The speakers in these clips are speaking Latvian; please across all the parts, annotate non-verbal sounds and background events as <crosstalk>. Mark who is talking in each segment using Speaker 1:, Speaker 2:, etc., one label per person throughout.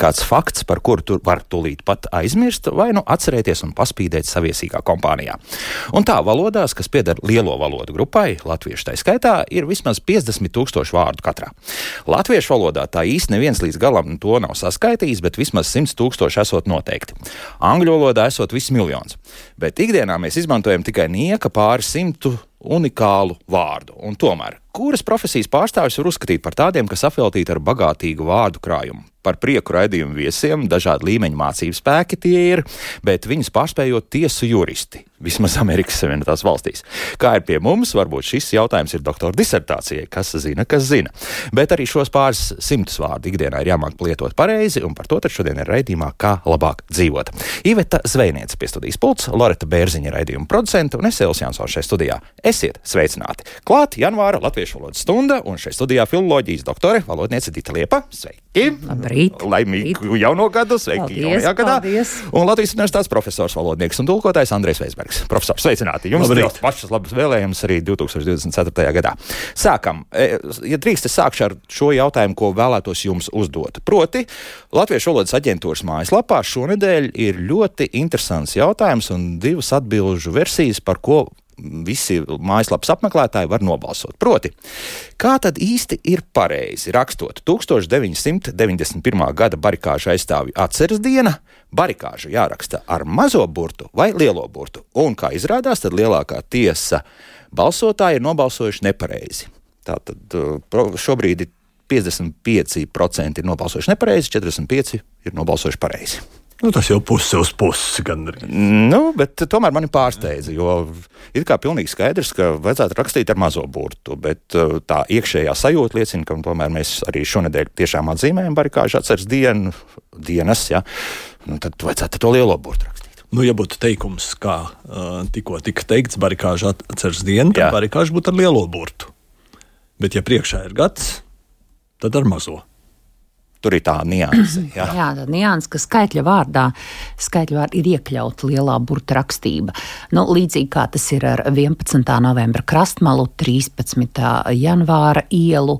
Speaker 1: kāds fakts, par kuru tur var tūlīt pat aizmirst, vai nu atcerēties un paspīdēt saviesīgā kompānijā. Un tā valodās, kas pieder lielo valodu grupai, latviešu tā skaitā, ir vismaz 50 tūkstoši vārdu katrā. Latviešu valodā tā īsti neviens līdz galam to nav saskaitījis, bet vismaz 100 tūkstoši esot noteikti. Angļu valodā esot viss miljons. Bet ikdienā mēs izmantojam tikai nieka pāri simtu unikālu vārdu. Un tomēr, kuras profesijas pārstāvis var uzskatīt par tādiem, kas apveltīti ar bagātīgu vārdu krājumu? Par prieku raidījumu viesiem, dažādu līmeņu mācību spēki tie ir, bet viņus pārspējot tiesu juristi, vismaz Amerikas Savienotās valstīs. Kā ir pie mums, varbūt šis jautājums ir doktora disertācijai, kas zina, kas zina. Bet arī šos pāris simtus vārdu ikdienā ir jāmāk lietot pareizi, un par to šodien ir raidījumā, kā labāk dzīvot. Iveta Zvejniece pie studijas pults, Loreta Bērziņa raidījuma producente un es Elsijāns šajā studijā. Esiet sveicināti! Klāt janvāra latviešu valodas stunda, un šajā studijā filoloģijas doktore, valodniece Dita Liepa. Sveiki!
Speaker 2: Labrīt!
Speaker 1: Laimīgu jauno gadu! Sveiki!
Speaker 2: Paldies,
Speaker 1: jaunajā gadā!
Speaker 2: paldies.
Speaker 1: Un Latvijas universitātes profesors, valodnieks un tulkotājs Andrēs Veisbergs. Profesors, sveicināti! Jums ļoti pašas labas vēlējumas arī 2024. gadā. Sākam! E, Ja drīkst, es sākšu ar šo jautājumu, ko vēlētos jums uzdot. Proti, Latviešu valodas aģentūras mājaslapā šonadēļ ir ļoti interesants jautājums un divas atbilžu versijas, par ko visi mājaslapas apmeklētāji var nobalsot. Proti, kā tad īsti ir pareizi rakstot 1991. gada barikāžu aizstāvju atceres diena? Barikāžu jāraksta ar mazo burtu vai lielo burtu, un kā izrādās, tad lielākā tiesa balsotāji ir nobalsojuši nepareizi. Tātad uh, šobrīd ir 55% ir nobalsojuši nepareizi, 45% ir nobalsojuši pareizi.
Speaker 3: Nu, tas jau pusi uz pusi gan arī.
Speaker 1: Nu, bet tomēr mani pārsteidza, jo ir kā pilnīgi skaidrs, ka vajadzētu rakstīt ar mazo burtu, bet uh, tā iekšējā sajūta liecina, ka tomēr mēs arī šonadēļ tiešām atzīmējam barikāžu atceres dienu, dienas, ja, nu, tad vajadzētu to lielo burtu rakstīt.
Speaker 3: Nu, ja būtu teikums, kā uh, tikko tika teikts, barikāžu atceras diena, tad barikāžu būtu ar lielo burtu. Bet, ja priekšā ir gads, tad ar mazo.
Speaker 1: Tur ir tā nianse. Ja.
Speaker 2: Jā, tā nianses, ka skaitļa vārdā skaitļa vārdā ir iekļauta lielā burta rakstība. Nu, līdzīgi kā tas ir ar 11. novembra krastmalu, 13. janvāra ielu.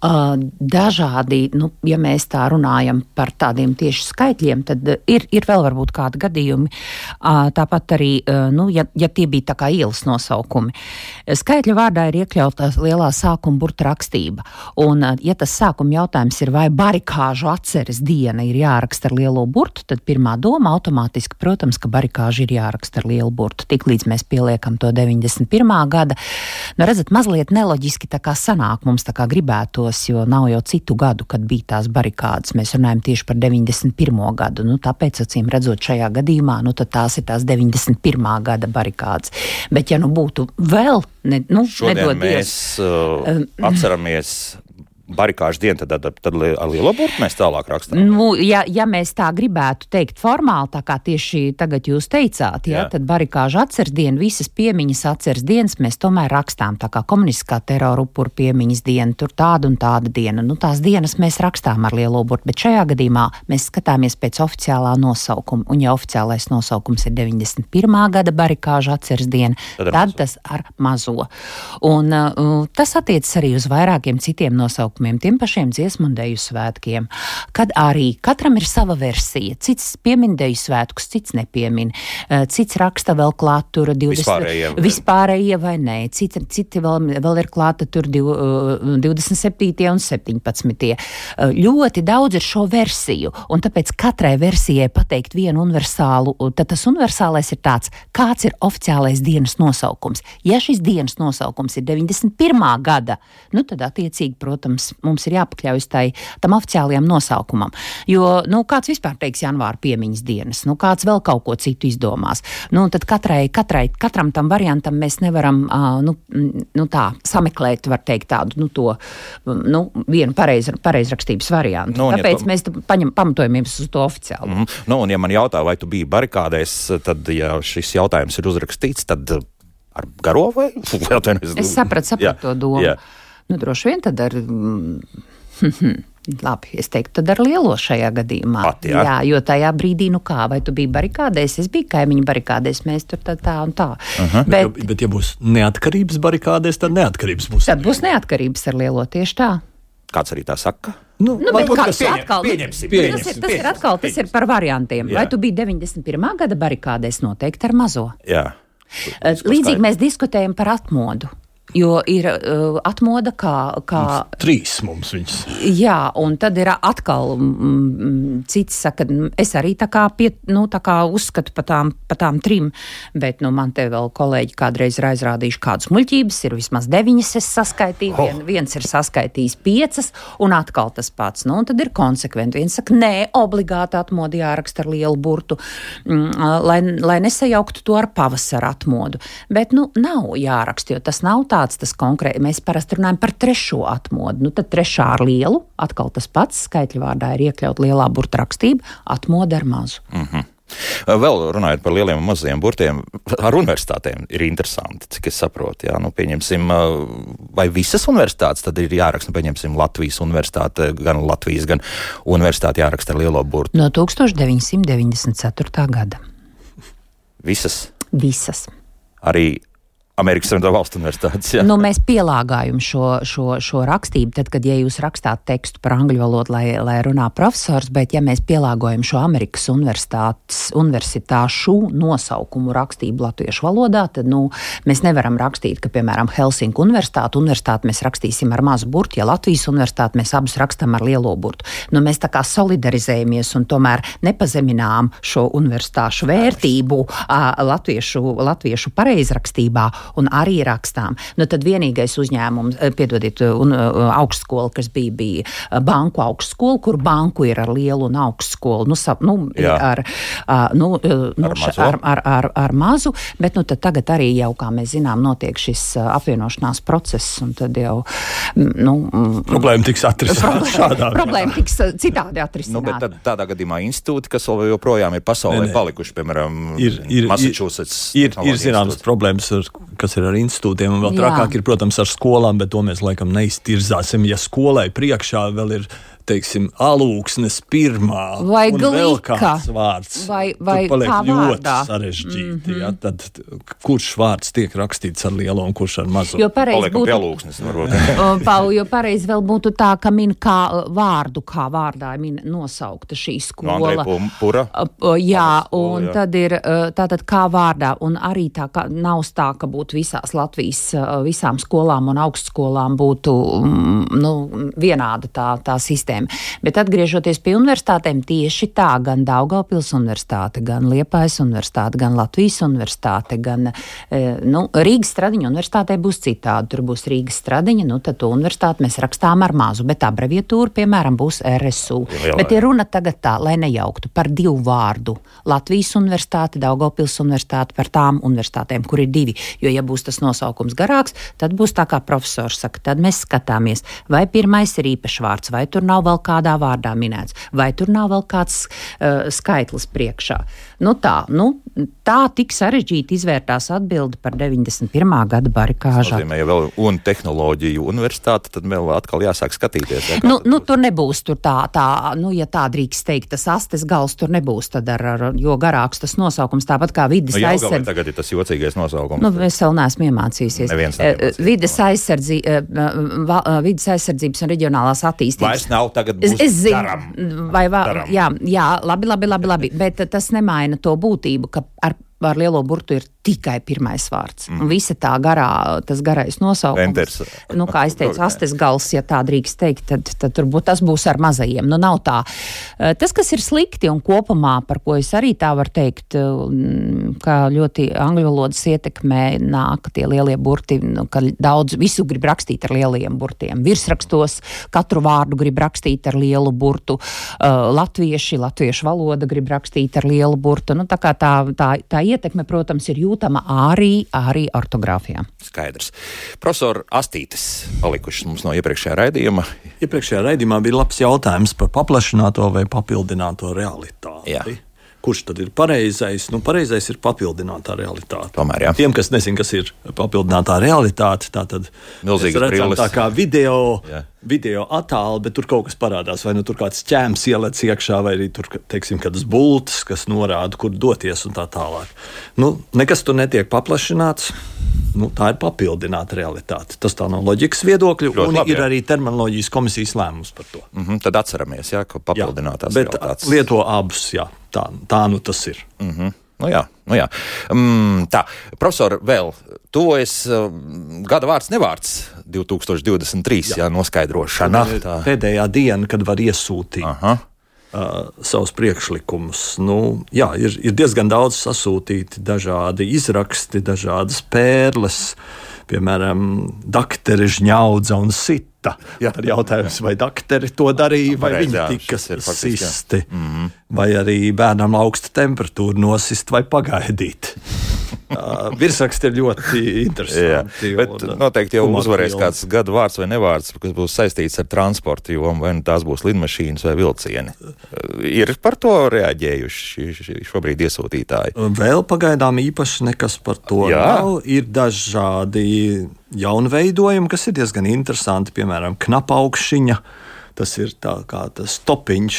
Speaker 2: Dažādi, nu, ja mēs tā runājam par tādiem tieši skaitļiem, tad ir, ir vēl varbūt kādi gadījumi. Tāpat arī, nu, ja, ja tie bija tā kā ielas nosaukumi. Skaitļa vārdā ir iekļauta lielā sākuma burta rakstība. Un, ja tas sākuma jautājums ir, vai barikāžu atceres diena ir jāraksta ar lielo burtu, tad pirmā doma automātiski, protams, ka barikāžu ir jāraksta ar lielu burtu. Tiklīdz mēs pieliekam to 91. gada, nu, redzat, mazliet neloģiski tā kā sanāk mums tā kā gribētos, jo nav jau citu gadu, kad bija tās barikādas. Mēs runājam tieši par 91. gadu. Nu, tāpēc, acīm redzot, šajā gadījumā nu, tad tās ir tās 91. gada barikādas. Bet, ja nu būtu vēl, ne, nu, nedod
Speaker 1: mēs
Speaker 2: Dievs,
Speaker 1: uh, atceramies barikāžu dienu, tad, tad, tad ar lielo burtu mēs tālāk rakstām.
Speaker 2: Nu, ja, ja mēs tā gribētu teikt formāli, tā kā tieši tagad jūs teicāt, ja,
Speaker 1: Jā.
Speaker 2: tad barikāžu atceres dienu, visas piemiņas atceres dienas mēs tomēr rakstām. Tā kā komunistiskā terora upuru piemiņas diena, tur tāda un tāda diena. Nu, tās dienas mēs rakstām ar lielo burtu, bet šajā gadījumā mēs skatāmies pēc oficiālā nosaukuma. Un, ja oficiālais nosaukums ir 91. gada barikāžu atceres diena,
Speaker 1: Tad
Speaker 2: tad,
Speaker 1: ar
Speaker 2: tas ar mazo. Un, uh, tas attiecas arī uz vairākiem citiem nosaukumiem, tiem pašiem dziesmu un deju svētkiem. Kad arī katram ir sava versija. Cits piemin deju svētkus, cits nepiemin. Uh, cits raksta vēl klāt tur 20.
Speaker 1: Vispārējie
Speaker 2: Vispārējie vai nē. Citi, citi vēl, vēl ir klāta tur div, uh, 27. un 17. Uh, Ļoti daudz ir šo versiju, un tāpēc katrai versijai pateikt vienu universālu, tad tas universālais ir tāds, kāds ir oficiālais dienas nosaukums. Ja šis dienas nosaukums ir 91. gada, nu tad attiecīgi, protams, mums ir jāpakļaujas tai, tam oficiālajam nosaukumam. Jo, nu, kāds vispār teiks janvāra piemiņas dienas, nu, kāds vēl kaut ko citu izdomās. Nu, tad katrai, katrai, katram tam variantam mēs nevaram, uh, nu, nu tā, sameklēt, teikt, tādu, nu, to, nu, vienu pareiz, pareizrakstības variantu.
Speaker 1: Nu, un ja
Speaker 2: Tāpēc
Speaker 1: to-
Speaker 2: mēs paņem, pamatojamies uz to oficiālu.
Speaker 1: Mm. Nu, un, ja man jautā, vai tu biji barikādēs, tad, ja šis jautājums ir uzrakstīts, tad ar garo vai? <laughs>
Speaker 2: Es sapratu,
Speaker 1: Jā,
Speaker 2: sapratu to domu.
Speaker 1: jā.
Speaker 2: Nu, droši vien tad ar. mm, <laughs> Labi, es teiktu, tad ar lielo šajā gadījumā.
Speaker 1: Pat, jā?
Speaker 2: jā, jo tajā brīdī, nu kā, vai tu biji barikādēs, es biju kaimiņu barikādēs, mēs tur tā, tā un tā. -huh.
Speaker 3: Bet,
Speaker 2: Bet
Speaker 3: bet, bet ja būs neatkarības barikādēs, tad neatkarības būs.
Speaker 2: tad būs neatkarības ar lielo tieši tā.
Speaker 1: Kāds arī tā saka?
Speaker 2: Nu, nu,
Speaker 1: varbūt,
Speaker 2: kā,
Speaker 1: pieņem,
Speaker 2: atkal,
Speaker 1: pieņemsim,
Speaker 2: tas,
Speaker 1: pieņemsim,
Speaker 2: ir, tas ir atkal tas ir par variantiem.
Speaker 1: Jā.
Speaker 2: Vai tu biji 91. gada barikādēs noteikti ar mazo?
Speaker 1: Jā.
Speaker 2: Līdzīgi mēs diskutējam par atmodu. Jo ir uh, atmoda kā, kā
Speaker 3: Trīs mums viņas.
Speaker 2: Jā, un tad ir atkal mm, cits saka, mm, es arī tā kā, pie, nu, tā kā uzskatu par tām, pa tām trim, bet nu, man te vēl kolēģi kādreiz ir aizrādījuši kādas muļķības, ir vismaz deviņas es saskaitīju,
Speaker 3: Ho.
Speaker 2: vien, viens ir saskaitījis piecas, un atkal tas pats. Nu, un tad ir konsekventi. Viens saka, nē, obligāti atmodu jāraksta ar lielu burtu, mm, lai, lai nesajauktu to ar pavasara atmodu. Bet, nu, nav jāraksta, jo tas nav tāds tas konkrēti. Mēs parasti runājam par trešo atmodu. Nu, tad trešā ar lielu, atkal tas pats skaitļu vārdā ir iekļaut lielā burta rakstība, atmoda ar mazu.
Speaker 1: Mm. Vēl runājot par lieliem un maziem burtiem, ar universitātēm ir interesanti, cik es saprotu. Jā, nu, pieņemsim, vai visas universitātes tad ir jāraksta, nu, pieņemsim, Latvijas universitāte, gan Latvijas, gan universitāte jāraksta ar lielo burtu.
Speaker 2: No 1994. gada.
Speaker 1: Visas,
Speaker 2: Visas.
Speaker 1: arī Amerikas Savienoto Valstu universitātes. Jā.
Speaker 2: Nu, mēs pielāgājam šo, šo, šo rakstību, tad, kad ja jūs rakstāt tekstu par angļu valodu, lai, lai runā profesors, bet ja mēs pielāgojam šo Amerikas universitāšu nosaukumu rakstību latviešu valodā, tad nu, mēs nevaram rakstīt, ka, piemēram, Helsinku universitāte, universitāti mēs rakstīsim ar mazu burtu, ja Latvijas universitāti mēs abus rakstam ar lielo burtu. Nu, mēs tā kā solidarizējamies un tomēr nepazeminām šo universitāšu vērtību a, latviešu, latviešu pareizrakstībā un arī rakstām. Nu, tad vienīgais uzņēmums, eh, piedodiet, un uh, augstskola, kas bija, bija eh, banku augstskola, kur banku ir ar lielu un augstskolu, nu, sap, nu, ir
Speaker 1: Jā.
Speaker 2: ar, nu, nu,
Speaker 1: Ar mazo.
Speaker 2: ar, ar, ar, ar mazu, bet nu, tad tagad arī jau, kā mēs zinām, notiek šis apvienošanās process, un tad jau, mm, nu, mm,
Speaker 3: Problēma tiks atrisināta <laughs> šādā
Speaker 2: problēma tiks citādi atrisināta.
Speaker 1: Nu, bet tad, tādā gadījumā institūti, kas vēl joprojām ir pasaulē
Speaker 3: Nē, nē.
Speaker 1: palikuši, piemēram,
Speaker 3: ir, ir,
Speaker 1: Massachusetts.
Speaker 3: ir, ir
Speaker 1: tehnoloģija
Speaker 3: zināmas problēmas, ar, kas ir ar institūtiem, un vēl trakāk ir, protams, ar skolām, bet to mēs laikam neiztirzāsim. Ja skolai priekšā vēl ir, teiksim, alūksnes pirmā
Speaker 2: Vai
Speaker 3: kāds vārds,
Speaker 2: Vai-
Speaker 3: tur
Speaker 2: vai
Speaker 3: paliek
Speaker 2: kā
Speaker 3: ļoti
Speaker 2: vārdā.
Speaker 3: sarežģīti. Mm
Speaker 2: Mhm.
Speaker 3: -hmm. ja, tad, kurš vārds tiek rakstīts ar lielo un kurš ar mazu?
Speaker 2: Jo pareizi būtu,
Speaker 1: lūksnes, varbūt. <laughs>
Speaker 2: Uh, Pau, jo pareizi vēl būtu tā, ka min kā vārdu, kā vārdā min nosaukta šī
Speaker 1: No Andreja
Speaker 2: skola.
Speaker 1: Pum- Pura.
Speaker 2: Jā, un
Speaker 1: jā.
Speaker 2: tad ir uh, tātad kā vārdā, un arī tā kā nav tā, ka būtu visās Latvijas, uh, visām skolām un augstskolām būtu mm, nu, vienāda tā, tā sistēma. Bet atgriežoties pie universitātēm, tieši tā, gan Daugavpils universitāte, gan Liepājas universitāte, gan Latvijas universitāte, gan eh, nu, Rīgas Stradiņa universitātē būs citādi. Tur būs Rīgas Stradiņa, nu tad to universitāti mēs rakstām ar mazu, bet abreviatūra, piemēram, būs RSU.
Speaker 1: Lielā.
Speaker 2: Bet ir runa tagad tā, lai nejauktu par divu vārdu. Latvijas universitāte, Daugavpils universitāte par tām universitātēm, kur ir divi. Jo, ja būs tas nosaukums garāks, tad būs tā, kā profesors saka, tad mēs skatāmies, vai pirmais ir īpašvārds, vai tur nav vēl kādā vārdā minēts, vai tur nav vēl kāds uh, skaitlis priekšā. Nu tā, nu, tā tik sarežģīti izvērtās atbildi par 91. gada barikāžu.
Speaker 1: nozīmē, ja vēl un tehnoloģiju universitāte, tad vēl atkal jāsāk skatīties. Ja,
Speaker 2: Nu, nu, tur nebūs tur tā, tā, nu, ja tā drīkst teikt, tas astes gals tur nebūs, tad ar, ar jo garāks tas nosaukums, tāpat kā vidas
Speaker 1: nu,
Speaker 2: aizsardzība.
Speaker 1: tagad ir tas jocīgais nosaukums.
Speaker 2: Nu, es vēl neesmu iemācījusies. Eh, Vides, aizsardzi, eh, eh, vides aizsardzības un reģionālās attīstības.
Speaker 1: Vairs nav tagad
Speaker 2: Es, es zinu,
Speaker 1: daram.
Speaker 2: vai va,
Speaker 1: Daram.
Speaker 2: jā, jā, labi, labi, labi, labi, bet tas nemaina to būtību, ka ar, ar lielo burtu ir tikai pirmais vārds. Mm. Visa tā garā, tas garais nosaukums.
Speaker 1: Enters.
Speaker 2: Nu, kā es teicu, <laughs> astes gals, ja tā drīkst teikt, tad, tad tur būs, tas būs ar mazajiem. Nu, nav tā. Eh, Tas, kas ir slikti un kopumā, par ko es arī tā varu teikt, mm, ka ļoti angļu valodas ietekmē nāk tie lielie burti, nu, ka daudz visu grib rakstīt ar lieliem burtiem. Virsrakstos katru vārdu grib rakstīt ar lielu burtu. Uh, latvieši, latviešu valoda grib rakstīt ar lielu burtu. Nu, tā, kā tā, tā, tā ietekme, protams, ir jūtama arī, arī ortogrāfijā.
Speaker 1: Skaidrs. Profesor Astītis palikušas mums no iepriekšējā raidījuma.
Speaker 3: Iepriekšējā raidījumā bija labs jautājums par paplašināto vai papildināto realitāti.
Speaker 1: Jā.
Speaker 3: Kurš tad ir pareizais? Nu, pareizais ir papildinātā realitāte.
Speaker 1: Tomēr, jā.
Speaker 3: Tiem, kas nezina, kas ir papildinātā realitāte, tā tad redzam
Speaker 1: brilles.
Speaker 3: tā kā video,
Speaker 1: Jā.
Speaker 3: Video attēlu, bet tur kaut kas parādās. Vai nu tur kāds ķēms ielec iekšā, vai arī tur, teiksim, kādas bultas, kas norāda, kur doties un tā tālāk. Nu, nekas tur netiek paplašināts. nu, tā ir papildināta realitāte. Tas tā no loģikas viedokļa,
Speaker 1: Ļoti
Speaker 3: un
Speaker 1: labi,
Speaker 3: ir
Speaker 1: jā.
Speaker 3: arī terminoloģijas komisijas lēmums par to.
Speaker 1: Mm -hmm, tad atceramies, jā, ka papildinātās
Speaker 3: bet
Speaker 1: realitātes.
Speaker 3: lieto abus, jā, tā, tā nu tas ir.
Speaker 1: Mm -hmm. Nu jā, nu jā. Mm, tā, profesor, vēl tuvojas uh, gada vārds nevārds 2023, jā, jā noskaidrošana. Tā.
Speaker 3: Pēdējā diena, kad var iesūtīt.
Speaker 1: Aha.
Speaker 3: Uh, savus priekšlikumus. Nu, jā, ir, ir diezgan daudz sasūtīti dažādi izraksti, dažādas pērles, piemēram, daktere žņaudza un sita.
Speaker 1: Jā.
Speaker 3: Tad jautājums, vai dakteri to darīja, vai
Speaker 1: Pareizi,
Speaker 3: viņi tika sisti, mm -hmm. vai arī bērnam augsta temperatūra nosist vai pagaidīt. <laughs> uh, virsraksti ir ļoti
Speaker 1: Jā,
Speaker 3: interesanti.
Speaker 1: bet
Speaker 3: un,
Speaker 1: noteikti jau uzvarēs
Speaker 3: pilni.
Speaker 1: kāds gada vārds vai nevārds, kas būs saistīts ar transportu jomu, vai nu tās būs lidmašīnas vai vilcieni. Ir par to reaģējuši ši- šobrīd iesūtītāji.
Speaker 3: Vēl pagaidām īpaši nekas par to
Speaker 1: Jā.
Speaker 3: nav. Ir dažādi jaunveidojumi, kas ir diezgan interesanti, piemēram, knapaugšiņa. Tas ir tā kā tas topiņš,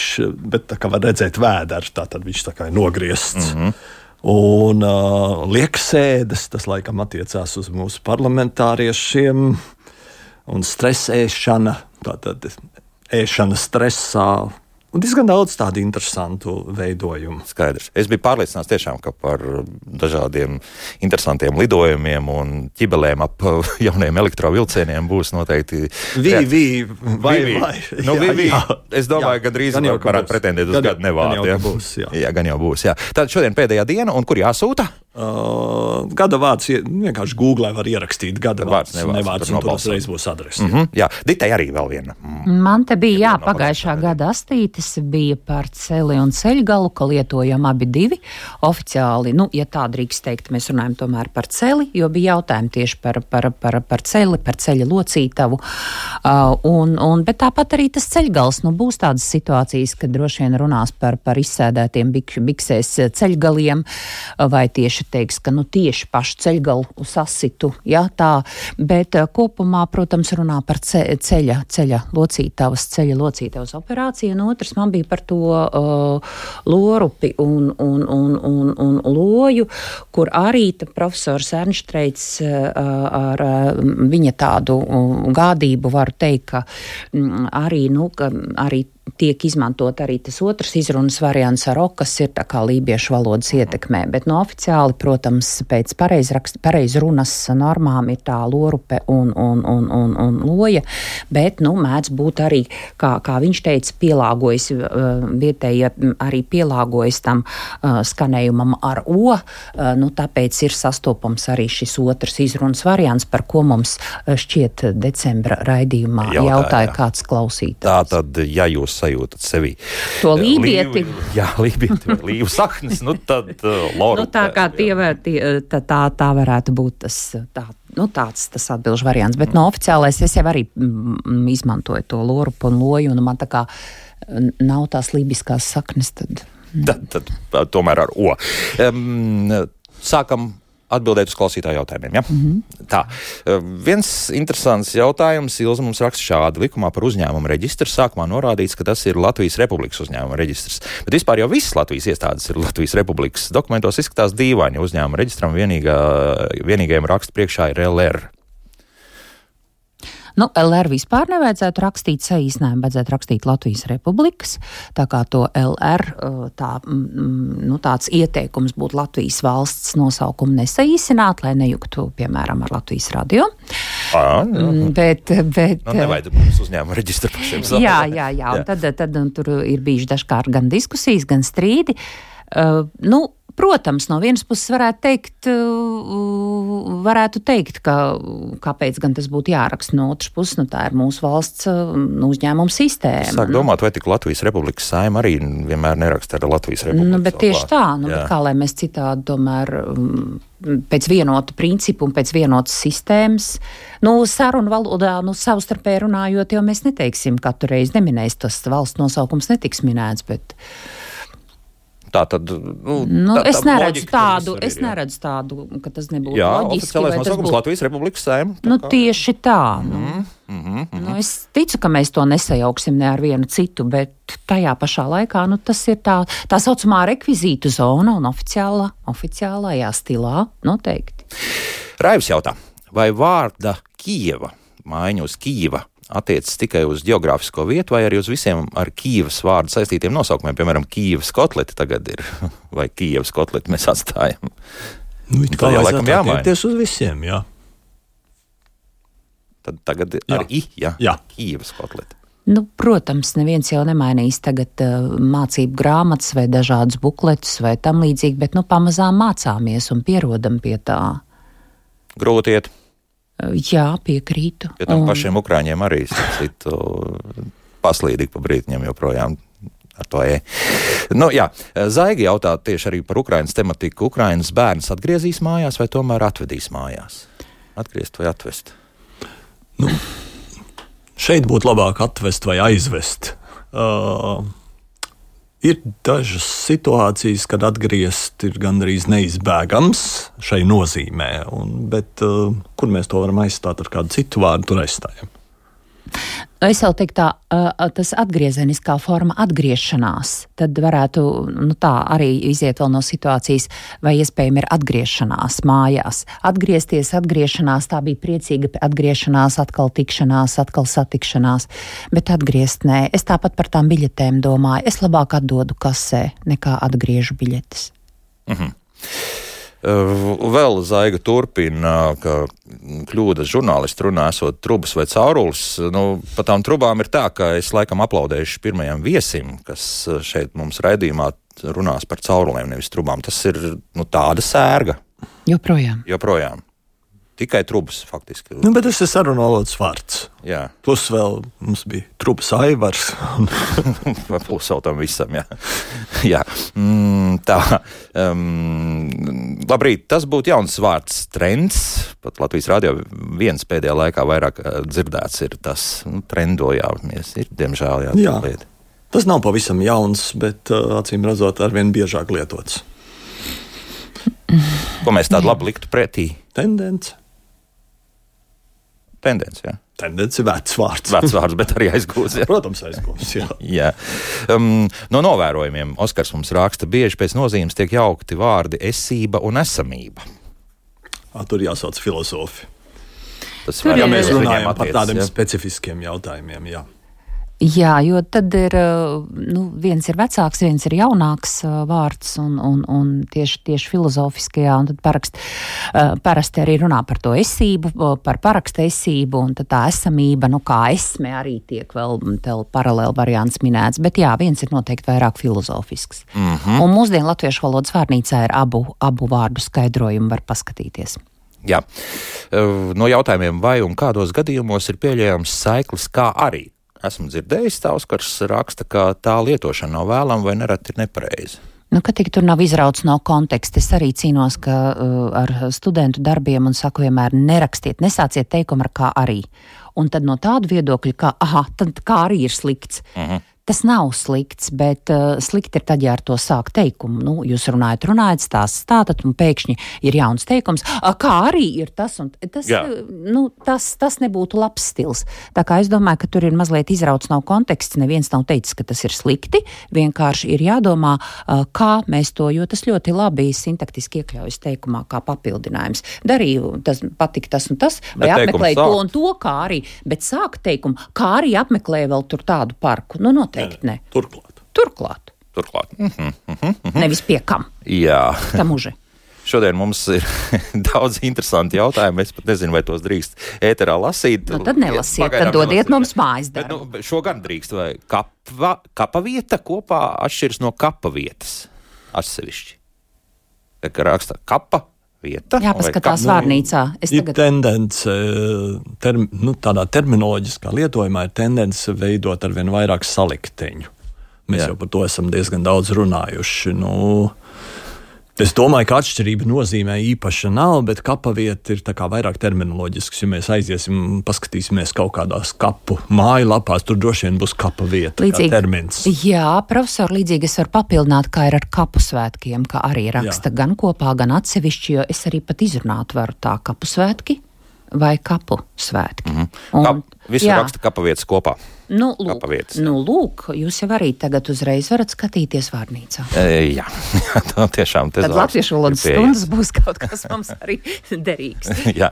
Speaker 3: bet tā kā var redzēt vēders, tā tad viņš tā kā ir nogriezts. Mm -hmm. Un uh, lieksēdes, tas laikam attiecās uz mūsu parlamentāriešiem, un stresēšana, tātad ēšana stresā. Un diezgan daudz tādu interesantu veidojumu.
Speaker 1: Skaidrs. Es biju pārliecināts tiešām, ka par dažādiem interesantiem lidojumiem un ķibelēm ap <laughs> jauniem elektrovilcieniem būs noteikti.
Speaker 3: Vivi, vai,
Speaker 1: Vivi.
Speaker 3: vai.
Speaker 1: Nu,
Speaker 3: Jā,
Speaker 1: Vivi,
Speaker 3: jā.
Speaker 1: es domāju,
Speaker 3: Jā,
Speaker 1: ka drīz
Speaker 3: ka
Speaker 1: varētu pretendēt uz gadu nevārdu.
Speaker 3: gan jau, būs, jā.
Speaker 1: jā, gan jau būs. Jā. Tad šodien pēdējā diena, un kur jāsūta?
Speaker 3: Uh, gada vārds ie- vienkārši Google var ierakstīt. Gada
Speaker 1: Vārds,
Speaker 3: vārds,
Speaker 1: nevārds, tur
Speaker 3: un tur uzreiz būs adrese.
Speaker 1: Mm -hmm. Jā, Ditai arī vēl viena. Mm.
Speaker 2: Man te bija jā, pagājušā gada astītes, bija par celi un ceļgalu, ka lietojam abi divi. Oficiāli, nu, ja tā drīkst teikt, mēs runājam tomēr par celi, jo bija jautājumi tieši par, par, par, par celi, par ceļa locītavu. Uh, un, un, bet tāpat arī tas ceļgals, nu, būs tādas situācijas, kad droši vien runās par, par izsēdētiem bik, biksēs ceļgaliem, vai tieši teiks, ka, nu, tieši pašu ceļgalu sasitu, jā, tā, bet uh, kopumā, protams, runā par ce, ceļa, ceļa locītavas, ceļa locītavas operāciju, un otrs man bija par to uh, lorupi un, un, un, un, un loju, kur arī profesors Ernštreits uh, ar uh, viņa tādu uh, gādību varu teikt, ka mm, arī, nu, ka arī tiek izmantot arī tas otrs izrunas variants ar o, kas ir tā kā lībiešu valodas ietekmē, bet no oficiāli, protams, pēc pareizrunas normām ir tā lorupe un, un, un, un, un loja, bet, nu, mēdz būt arī, kā, kā viņš teica, pielāgojas, uh, vietēji arī pielāgojas tam skanējumam ar o, nu, tāpēc ir sastopams arī šis otrs izrunas variants, par ko mums šķiet decembra raidījumā
Speaker 1: Jautāja,
Speaker 2: jautāja kāds klausītājs.
Speaker 1: Tā tad, ja jūs sajūtat sevi
Speaker 2: To
Speaker 1: eh,
Speaker 2: lībieti.
Speaker 1: līvi- Jā, lībieti vai līvu <laughs> saknes, nu tad uh, Laura.
Speaker 2: Nu, tā kā tie, var- tie, tā, tā, tā varētu būt tas, tā, nu, tāds tas atbilžu variants. Bet no oficiālais es jau arī mm, izmantoju to lorupu un loju, un man tā kā mm, nav tās lībiskās saknes. Tad.
Speaker 1: Tad, tad uh, tomēr ar O. Um, sākam atbildēt uz klausītāju jautājumiem. Ja? Mm -hmm. Tā. Viens interesants jautājums. Ilza mums raksta šādi. Likumā par uzņēmumu reģistru sākumā norādīts, ka tas ir Latvijas Republikas uzņēmuma reģistrs. Bet vispār jau visas Latvijas iestādes ir Latvijas Republikas. Dokumentos izskatās dīvaini. Uzņēmuma reģistram vienīgā, vienīgajam raksta priekšā ir LR.
Speaker 2: Nu, LR vispār nevajadzētu rakstīt saīsinājumu, vajadzētu rakstīt Latvijas Republikas. Tā kā to LR, uh, tā, mm, nu, tāds ieteikums būtu Latvijas valsts nosaukumu nesaīsināt, lai nejuktu, piemēram, ar Latvijas radio.
Speaker 1: À, jā.
Speaker 2: Mm, Bet, bet,
Speaker 1: Nu, nevajag mums uzņēmuma reģistru pašiem saviem. <laughs>
Speaker 2: Jā, jā, jā. Un tad, tad un tur ir bijuši dažkārt gan diskusijas, gan strīdi. Uh, nu, Protams, no vienas puses varētu teikt, uh, varētu teikt, ka kāpēc gan tas būtu jāraksta. No otras puses, nu, tā ir mūsu valsts uh, uzņēmuma sistēma.
Speaker 1: Sāk domāt, vai tik Latvijas Republikas saima arī vienmēr neraksta ar Latvijas Republiku.
Speaker 2: Nu, bet tieši tā, nu, bet kā lai mēs citādi tomēr um, pēc vienota principa un pēc vienotas sistēmas, nu, sarunu valodā, nu, savstarpēji runājot, jo mēs neteiksim katru reizi neminēs, tas valsts nosaukums netiks minēts, bet,
Speaker 1: Tā tad, nu,
Speaker 2: nu,
Speaker 1: tā,
Speaker 2: es neredzu
Speaker 1: loģika
Speaker 2: tādu,
Speaker 1: ir,
Speaker 2: es neredzu tādu, ka tas nebūtu
Speaker 1: Jā,
Speaker 2: loģiski.
Speaker 1: oficiālais nosaukums
Speaker 2: būtu-
Speaker 1: Latvijas Republikas saima.
Speaker 2: Nu,
Speaker 1: kā-
Speaker 2: tieši tā. Nu.
Speaker 1: Mm, mhm, mhm.
Speaker 2: Nu, es ticu, ka mēs to nesajauksim ne ar vienu citu, bet tajā pašā laikā nu, tas ir tā, tā saucamā rekvizītu zona un oficiālā, oficiālajā stilā noteikti.
Speaker 1: Raivs jautā, vai vārda Kieva, maiņa uz Kieva, attiecas tikai uz geogrāfisko vietu vai arī uz visiem ar Kīvas vārdu saistītiem nosaukumiem. Piemēram, Kīvas kotleti tagad ir, <laughs> vai Kīvas kotleti mēs atstājam.
Speaker 3: Nu, tā jau laikam jāmaina. uz visiem, jā.
Speaker 1: Tad tagad ir ar I, jā, jā. Kīvas kotleti.
Speaker 2: Nu, protams, neviens jau nemainīs tagad uh, mācību grāmatas vai dažādus bukletus vai tam līdzīgi, bet nu, pamazām mācāmies un pierodam pie tā.
Speaker 1: Grūti iet.
Speaker 2: Jā, piekrītu.
Speaker 1: Pie tam un... pašiem ukrāņiem arī citu paslīdīgi pa brītņiem joprojām. Ar to. Nu, jā, Zaigi jautā tieši arī par Ukraiņas tematiku. Ukraiņas bērns atgriezīs mājās vai tomēr atvedīs mājās? Atgriezt vai atvest?
Speaker 3: Nu, šeit būtu labāk atvest vai aizvest. Uh, Ir dažas situācijas, kad atgriezt ir gandrīz neizbēgams šai nozīmē, un, bet uh, kur mēs to varam aizstāt ar kādu citu vārdu, tur aizstājam.
Speaker 2: Es jau teiktu, tā tas atgriezeniskā forma, atgriešanās, tad varētu nu, tā arī iziet vēl no situācijas, vai iespējams ir atgriešanās mājās. Atgriezties, atgriešanās, tā bija priecīga atgriešanās, atkal tikšanās, atkal satikšanās, bet atgriezt nē. Es tāpat par tām biļetēm domāju, es labāk atdodu kasē, nekā atgriežu biļetes. Mhm.
Speaker 1: Vēl Zaiga turpina, ka kļūdas žurnālisti runā, esot trubas vai caurulis. Nu, pa tām trubām ir tā, ka es laikam aplaudēšu pirmajam viesim, kas šeit mums raidījumā runās par caurulēm, nevis trubām. Tas ir nu, tāda sērga.
Speaker 2: Joprojām.
Speaker 1: Joprojām. Tikai trubas, faktiski.
Speaker 3: Nu, bet tas ir sarunu valodas vārds.
Speaker 1: Jā.
Speaker 3: Plus vēl mums bija trubas aivars. <laughs>
Speaker 1: Plus vēl tam visam, jā. jā. Mm, tā. Um, labrīt, tas būtu jauns vārds trends. Pat Latvijas radio viens pēdējā laikā vairāk uh, dzirdēts ir tas nu, trendojāmies. Ir, diemžēl, jā. jā. Lieta.
Speaker 3: Tas nav pavisam jauns, bet uh, acīm redzot, arvien biežāk lietots.
Speaker 1: Ko mēs tādu labi liktu pretī?
Speaker 3: Tendence.
Speaker 1: Tendence, jā.
Speaker 3: Tendence ir vecs vārds. <laughs>
Speaker 1: Vecs vārds, bet arī aizgūts.
Speaker 3: Protams, aizgūts. Jā. <laughs>
Speaker 1: jā. Um, no novērojumiem Oskars mums raksta, bieži pēc nozīmes tiek jaukti vārdi esība un esamība.
Speaker 3: À, tur jāsauc filozofi. Tas ir. Ja mēs runājam par tādiem jā. specifiskiem jautājumiem, jā.
Speaker 2: Jā, jo tad ir nu, viens ir vecāks, viens ir jaunāks vārds, un, un, un tieši, tieši filozofiskajā, un tad parakst, parasti arī runā par to esību, par parakstu esību, un tā esamība, nu kā esme arī tiek vēl paralēli variants minēts, bet jā, viens ir noteikti vairāk filozofisks. Mm -hmm. Un mūsdienu latviešu valodas vārnīcā ir abu, abu vārdu skaidrojumi, var paskatīties.
Speaker 1: Jā. No jautājumiem, vai un kādos gadījumos ir pieļaujams saiklis, kā arī esmu dzirdējis, tā Oskars raksta, ka tā lietošana nav vēlama vai nereti ir nepareiza.
Speaker 2: Nu, ka tik tur nav izrauts no konteksta. Es arī cīnos ka, uh, ar studentu darbiem un saku vienmēr nerakstiet, nesāciet teikumu ar kā arī. Un tad no tāda viedokļa, ka, ah, tad kā arī ir slikts. Uh mhm. -huh. Tas nav slikts, bet uh, slikti ir tad, ja ar to sāk teikumu. Nu, jūs runājat, runājat, stāstat, stāstat, un pēkšņi ir jauns teikums, kā arī ir tas, un tas, Jā. nu, tas, tas nebūtu labs stils. Tā kā es domāju, ka tur ir mazliet izrauts no konteksts. Neviens nav teicis, ka tas ir slikti. Vienkārši ir jādomā, uh, kā mēs to, jo tas ļoti labi sintaktiski iekļaujas teikumā, kā papildinājums. Darīju, tas patika tas un tas, vai apmeklēju to un to, kā arī, bet sāk teikumu, kā arī apmeklēju vēl tur tādu parku. Nu, no Noteikti ne.
Speaker 3: Turklāt.
Speaker 2: Turklāt.
Speaker 1: Turklāt. Mm -hmm, mm -hmm.
Speaker 2: Nevis pie kam.
Speaker 1: Jā.
Speaker 2: Tam uži.
Speaker 1: Šodien mums ir <laughs> daudz interesantu jautājumu. Es pat nezinu, vai tos drīkst ēterā lasīt.
Speaker 2: Nu, tad nelasiet, Pagaidām tad dodiet nelasiet. mums mājas darbu.
Speaker 1: Bet, nu, šo gan drīkst, vai kapa, kapa vieta kopā atšķiras no kapa vietas atsevišķi. Tā kā raksta kapa vieta.
Speaker 2: Jā, paskatās vārnīcā.
Speaker 3: Es ir tagad... tendence, term, nu, tādā terminoloģiskā lietojumā ir tendence veidot ar vien vairāk salikteņu. Mēs Jā. jau par to esam diezgan daudz runājuši. Nu, Es domāju, ka atšķirība nozīmē īpaša nav, bet kapavieta ir vairāk terminoloģisks. Ja mēs aiziesim, paskatīsimies kaut kādās kapu mājaslapās, tur droši vien būs kapa vieta. Līdzīgi, termins.
Speaker 2: Jā, profesor, līdzīgi es varu papildināt, kā ir ar kapu svētkiem, kā arī raksta jā. gan kopā, gan atsevišķi, jo es arī pat izrunāt varu tā kapu svētki vai kapu svētki. Mm
Speaker 1: -hmm. Kap, visu jā. raksta kapavietas kopā.
Speaker 2: Nu, lūk, kapavietas. nu, lūk, jūs jau arī tagad uzreiz varat skatīties vārnīcā.
Speaker 1: E, jā, <laughs> tā tiešām.
Speaker 2: Tad latviešu valodas stundas būs kaut kas mums arī <laughs> derīgs. <laughs>
Speaker 1: jā,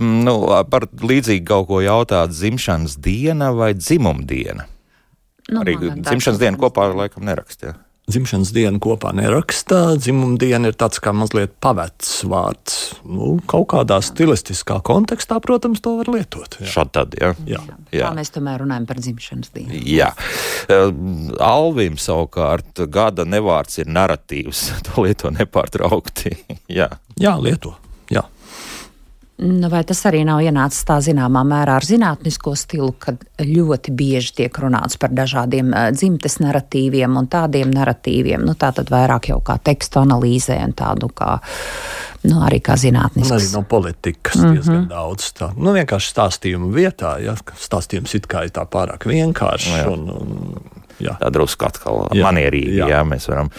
Speaker 1: nu, par līdzīgi kaut ko jautāt, dzimšanas diena vai dzimumdiena? Nu, arī dzimšanas diena kopā laikam nerakst, jā
Speaker 3: dzimšanas dienu kopā nerakstā. Dzimuma diena ir tāds kā mazliet pavecs vārds. Nu, kaut kādā stilistiskā kontekstā, protams, to var lietot.
Speaker 1: Šādi tad, jā.
Speaker 2: jā. jā. jā. Mēs tomēr runājam par dzimšanas dienu.
Speaker 1: Jā. Uh, Alvim savukārt gada nevārds ir narratīvs. <laughs> To lieto nepārtraukti. <laughs> jā.
Speaker 3: jā, lieto.
Speaker 2: Nu, vai tas arī nav ienācis tā zināmā mērā ar zinātnisko stilu, kad ļoti bieži tiek runāts par dažādiem uh, dzimtes narratīviem un tādiem narratīviem? Nu, tā tad vairāk jau kā tekstu analīzē un tādu kā, nu, arī kā zinātnisks.
Speaker 3: Arī no politikas mm -hmm. diezgan daudz. Tā. Nu, vienkārši stāstījumu vietā, ja stāstījums it kā ir tā pārāk vienkāršs. No, un, un,
Speaker 1: jā. tā drusku atkal jā. manierīgi. Jā. Jā, mēs varam.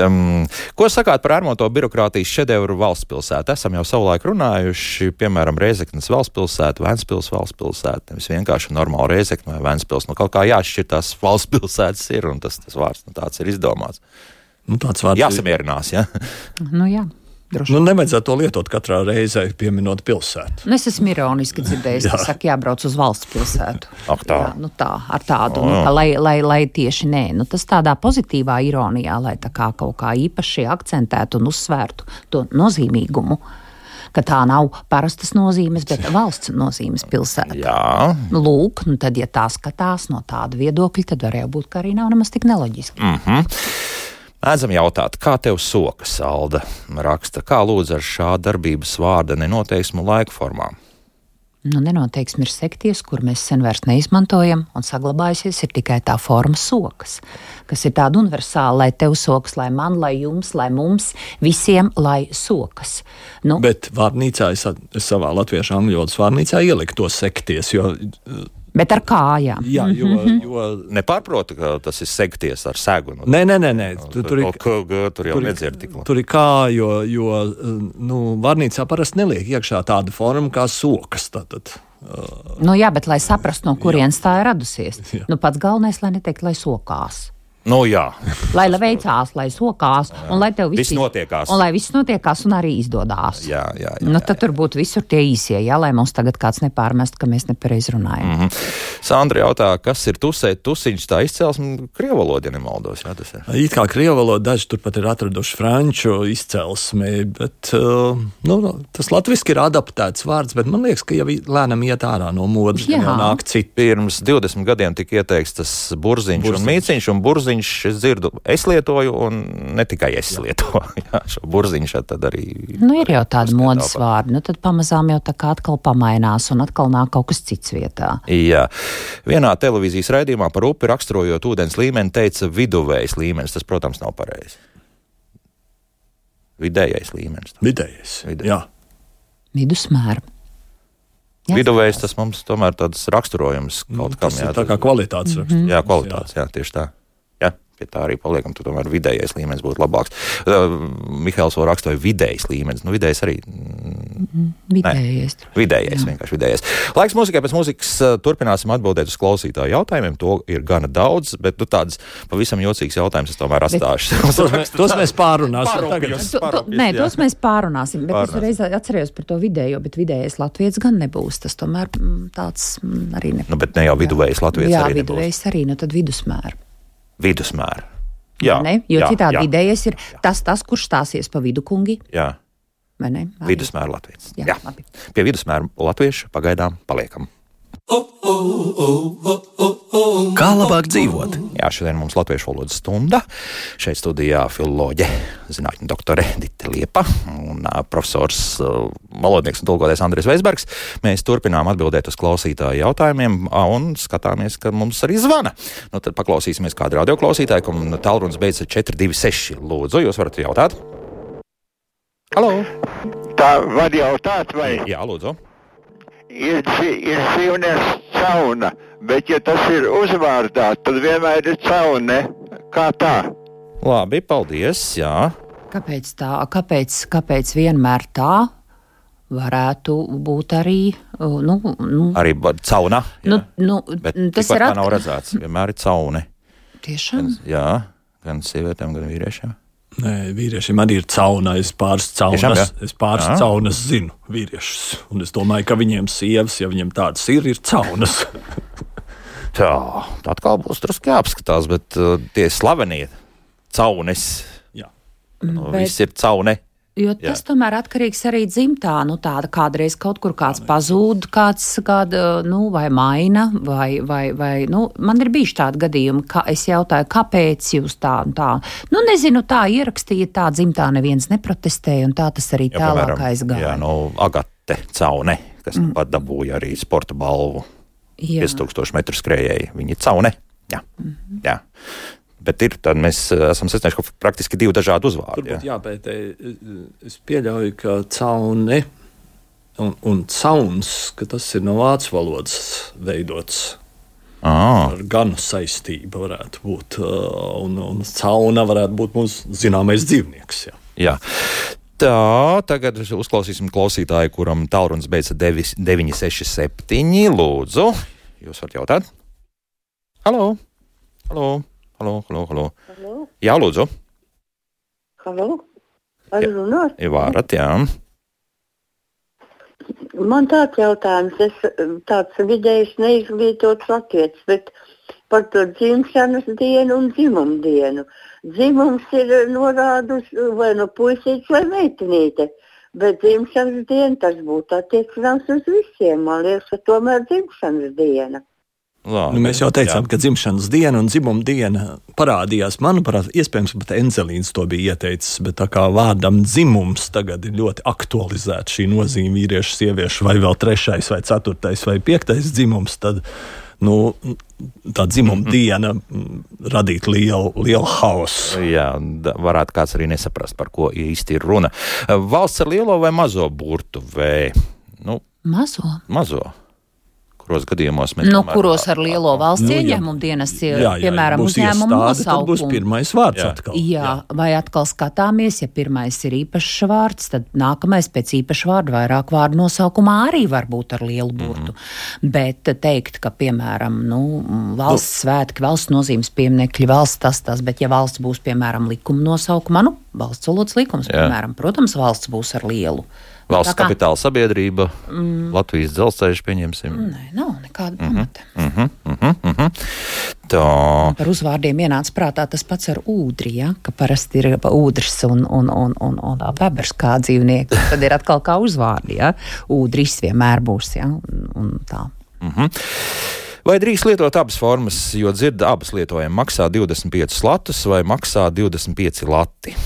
Speaker 1: Um, ko sakāt par ārmoto birokrātijas šedevru valsts pilsētu? Esam jau savulaik runājuši, piemēram, Reizeknas valsts pilsētu, Vēnspils valsts pilsētu. Nevis vienkārši normāli Reizekna vai Vēnspils. Nu, kaut kā jāšķir tās <laughs> valsts pilsētas ir, un tas, tas vārds nu, tāds ir izdomāts.
Speaker 3: Nu, tāds vārds
Speaker 1: jāsamierinās. Ja?
Speaker 2: Nu, jā.
Speaker 3: Droši. Nu, nevajadzētu to lietot katrā reizē, pieminot pilsētu.
Speaker 2: Nu, es esmu ironiski dzirdējis, ka saka, jābrauc uz valsts pilsētu.
Speaker 1: Ak, tā.
Speaker 2: Jā, nu, tā, ar tādu, oh, nu, ka, lai, lai, lai tieši nē, nu, tas tādā pozitīvā ironijā, lai tā kā kaut kā īpaši akcentētu un uzsvērtu to nozīmīgumu ka tā nav parastas nozīmes, bet valsts nozīmes pilsēta.
Speaker 1: Jā.
Speaker 2: Lūk, nu tad, ja tā skatās no tāda viedokļa, tad varēja būt, ka arī nav nemaz tik neloģiski.
Speaker 1: Mm -hmm. Mēdzam jautāt, kā tev sokas, Alda raksta, kā lūdzu ar šā darbības vārda nenoteiksmu laika formām?
Speaker 2: Nu, nenoteiksmi ir sekties, kur mēs sen vairs neizmantojam, un saglabājusies ir tikai tā forma sokas, kas ir tāda universāla, lai tev sokas, lai man, lai jums, lai mums, visiem, lai sokas.
Speaker 3: Nu, Bet vārnīcā es, es savā latviešu angļu valodas vārnīcā ieliku to sekties, jo
Speaker 2: Bet ar kājām.
Speaker 3: Jā, jo, -hmm. jo...
Speaker 1: Neparprotu, ka tas ir segties ar segu.
Speaker 3: Nu, nē, nē, nē. nē. Tu, tur, ir,
Speaker 1: tur, tur jau nedzird tik
Speaker 3: labi. Tur ir kā, jo, jo nu, varnīcā parasti neliek iekšā tāda forma kā sokas. Tātad.
Speaker 2: Uh, nu, jā, bet lai saprastu, no kurienes tā ir radusies. Jā. Nu, pats galvenais, lai neteikt, lai sokās.
Speaker 1: Nu, jā.
Speaker 2: lai lai veicās, lai sokās, jā. un lai tev viss,
Speaker 1: viss notiekās.
Speaker 2: Un lai viss notiekās un arī izdodas.
Speaker 1: Jā, jā, jā,
Speaker 2: nu,
Speaker 1: jā,
Speaker 2: tad jā. tur būtu visur tie īsie, jā, lai mums tagad kāds nepārmest, ka mēs nepareizi runājam. Mm -hmm.
Speaker 1: Sandra jautā, kas ir tusē, tusiņš, tā izcelsme krievu valoda, ja nemaldos. Jā, tas ir.
Speaker 3: It kā krievu valoda daži turpat ir atraduši franču izcelsmi, bet uh, nu, tas latviski ir adaptēts vārds, bet man liekas, ka jau lēnām iet ārā no modes, jau nāk citi.
Speaker 1: Pirms 20 gadiem tika ieteikts tas burziņš, burziņš. un mīciņš, un burziņš, es dzirdu, es lietoju, un ne tikai es Jā. lietoju <laughs> jā, šo burziņu. Tad arī
Speaker 2: nu, ir jau tādi modes vārdi. Nu, tad pamazām jau tā kā atkal pamainās, un atkal nāk kaut kas cits vietā.
Speaker 1: Jā. Vienā televīzijas raidījumā par upi raksturojot ūdens līmeni, teica viduvējs līmenis. Tas, protams, nav pareizi. Vidējais līmenis.
Speaker 3: Vidējais. Vidējais. Jā.
Speaker 2: Vidusmēra.
Speaker 1: Viduvējs tas mums tomēr tāds raksturojums kaut
Speaker 3: nu, kam. Jā, tā kā kvalitātes
Speaker 1: raksturojums. Mm -hmm. Jā, kvalitātes, jā, tieši tā pie tā arī paliekam, tad tomēr vidējais līmenis būtu labāks. Uh, Mihāls vēl rakstoja vidējais līmenis. Nu, vidējais arī.
Speaker 2: Mm, vidējais.
Speaker 1: Nē, vidējais, Jā. vienkārši vidējais. Laiks mūzikai pēc mūzikas turpināsim atbildēt uz klausītāju jautājumiem. To ir gana daudz, bet nu, tādas pavisam jocīgas jautājumas es tomēr atstāšu. <laughs>
Speaker 3: Bet, tos, mēs, pārunāsim.
Speaker 2: Parūpjus, parūpjus, nē, tos mēs pārunāsim, bet Pārunās. es atceros par to vidējo, bet vidējais Latvijas gan nebūs. Tas tomēr mm, tāds mm, arī nebūs.
Speaker 1: Nu, bet ne jau viduvējs Latvijas.
Speaker 2: Jā, arī viduvējs arī, nu tad vidusmēra
Speaker 1: vidusmēra. Jā,
Speaker 2: ne? jo jā, citādi jā, vidējais ir jā. tas, tas, kurš stāsies pa vidu kungi.
Speaker 1: Jā. Vidusmēra Latvijas. Jā, jā. Labi. Pie vidusmēra latviešu pagaidām paliekam. Kā labāk dzīvot? Jā, šodien mums ir latviešu valodas stunda. Šeit studijā filoloģe, zinātņu doktore Dita Liepa un profesors, valodnieks un tulkotājs Andris Veisbergs. Mēs turpinām atbildēt uz klausītāju jautājumiem un skatāmies, ka mums arī zvana. Nu, tad paklausīsimies kādu radioklausītāju, kam tālrunis beidzas 426. Lūdzu, jūs varat jautāt? Halo!
Speaker 4: Tā var jautāt, vai?
Speaker 1: Jā, lūdzu
Speaker 4: ir, ir dzīvnieks cauna, bet ja tas ir uzvārdā, tad vienmēr ir caune. Kā tā?
Speaker 1: Labi, paldies. Jā.
Speaker 2: Kāpēc tā? Kāpēc, kāpēc vienmēr tā? varētu būt arī. Nu, nu,
Speaker 1: arī cauna. Jā.
Speaker 2: Nu, nu,
Speaker 1: Bet
Speaker 2: tas
Speaker 1: ir
Speaker 2: ir
Speaker 1: atk... nav redzēts. Vienmēr ir cauni.
Speaker 2: Tiešām.
Speaker 1: Gan, jā, gan sievietēm, gan vīriešiem.
Speaker 3: Nē, vīriešiem arī ir cauna. Es pāris caunas,
Speaker 1: Tiešām, jā?
Speaker 3: es pāris
Speaker 1: Jā.
Speaker 3: caunas zinu, vīriešus. Un es domāju, ka viņiem sievas, ja viņiem tādas ir, ir caunas. <laughs>
Speaker 1: Tā, tā atkal būs drusku jāapskatās, bet uh, tie slavenie caunes,
Speaker 3: Jā.
Speaker 1: nu,
Speaker 2: Bet-
Speaker 1: viss ir caune.
Speaker 2: Jo tas
Speaker 1: Jā.
Speaker 2: tomēr atkarīgs arī dzimtā. Nu, tāda kādreiz kaut kur kāds pazūd, kāds kāda, nu, vai maina, vai, vai, vai nu, man ir bijuši tādi gadījumi, ka es jautāju, kāpēc jūs tā un tā. Nu, nezinu, tā ierakstīja, tā dzimtā neviens neprotestēja, un tā tas arī
Speaker 1: Jā,
Speaker 2: tālāk
Speaker 1: piemēram,
Speaker 2: aizgāja.
Speaker 1: Jā, nu, Agate caune, kas mm. pat dabūja arī sporta balvu.
Speaker 2: Jā.
Speaker 1: 5000 metru skrējēji. Viņi caune. Jā. Mm -hmm. Jā. Bet ir, tad mēs uh, esam secinājuši, ka praktiski divi dažādi uzvārdi.
Speaker 3: Turbūt
Speaker 1: Jā.
Speaker 3: jāpētē. Es pieļauju, ka caune un, un cauns, ka tas ir no vācu valodas veidots.
Speaker 1: Ah,
Speaker 3: Ar ganu saistību varētu būt. uh, Un, un cauna varētu būt mūsu zināmais dzīvnieks. Jā.
Speaker 1: jā. Tā, tagad uzklausīsim klausītāju, kuram tālrunis beidzas 967. Lūdzu, jūs varat jautāt? Halo! Halo! Halo! Halo! Halo.
Speaker 5: Halo?
Speaker 1: Jā, lūdzu!
Speaker 5: Halo? Var runāt?
Speaker 1: Ja Varat, jā.
Speaker 5: Man tāds jautājums, es eh, tāds vidējs neizglītots latvietis, bet par to dzimšanas dienu un dzimumu dienu. Dzimums ir norādus vai nu puisīts vai meitenīte, bet dzimšanas diena tas būtu attiecināms uz visiem. Man liekas, ka tomēr dzimšanas diena.
Speaker 1: Labi,
Speaker 3: Nu, mēs jau teicām, jā. ka dzimšanas diena un dzimuma diena parādījās. Manuprāt, iespējams, pat Enzelīns to bija ieteicis. Bet tā kā vārdam dzimums tagad ir ļoti aktualizēta šī nozīme vīriešu, sieviešu, vai vēl trešais, vai ceturtais, vai piektais dzimums, tad nu, tā dzimuma diena mm, radītu lielu, lielu haosu.
Speaker 1: Jā, varētu kāds arī nesaprast, par ko īsti ir runa. Valsts ar lielo vai mazo burtu? Vai, nu,
Speaker 2: Mazo.
Speaker 1: mazo. Kuros gadījumos mēs
Speaker 2: Nu,
Speaker 1: tomēr-
Speaker 2: kuros ar lielo valsts
Speaker 3: Nu, jā.
Speaker 2: ieņēmumu dienas,
Speaker 3: Jā, jā, ja
Speaker 2: piemēram,
Speaker 3: būs
Speaker 2: uzņēmumu
Speaker 3: Tad būs
Speaker 2: nosaukumu.
Speaker 3: pirmais vārds
Speaker 1: Jā.
Speaker 3: atkal.
Speaker 2: Jā, vai atkal skatāmies, ja pirmais ir īpašs vārds, tad nākamais pēc īpaša vārda vairāk vārdu nosaukumā arī var būt ar lielu burtu. Mm -hmm. Bet teikt, ka, piemēram, nu, valsts svētki, valsts nozīmes pieminekļi, valsts tas, tas, bet ja valsts būs, piemēram, likuma nosaukumā, nu, valsts valodas likums,
Speaker 1: Jā.
Speaker 2: piemēram, protams, valsts būs ar lielu.
Speaker 1: Valsts
Speaker 2: kā-
Speaker 1: kapitāla sabiedrība, mm. Latvijas dzelzceļš, pieņemsim.
Speaker 2: Nē, nav nekāda pamata. Mm
Speaker 1: Mhm, mhm, mhm. Tā.
Speaker 2: Par uzvārdiem ienāca prātā tas pats ar ūdri, ja? ka parasti ir ūdens un, un, un, un, un bebrs kā dzīvnieki. <laughs> Tad ir atkal kā uzvārdi. Ja? Ūdris vienmēr būs. Ja? Un, un tā.
Speaker 1: Mhm. Vai drīkst lietot abas formas, jo dzird abas lietojam, maksā 25 latus vai maksā 25 lati?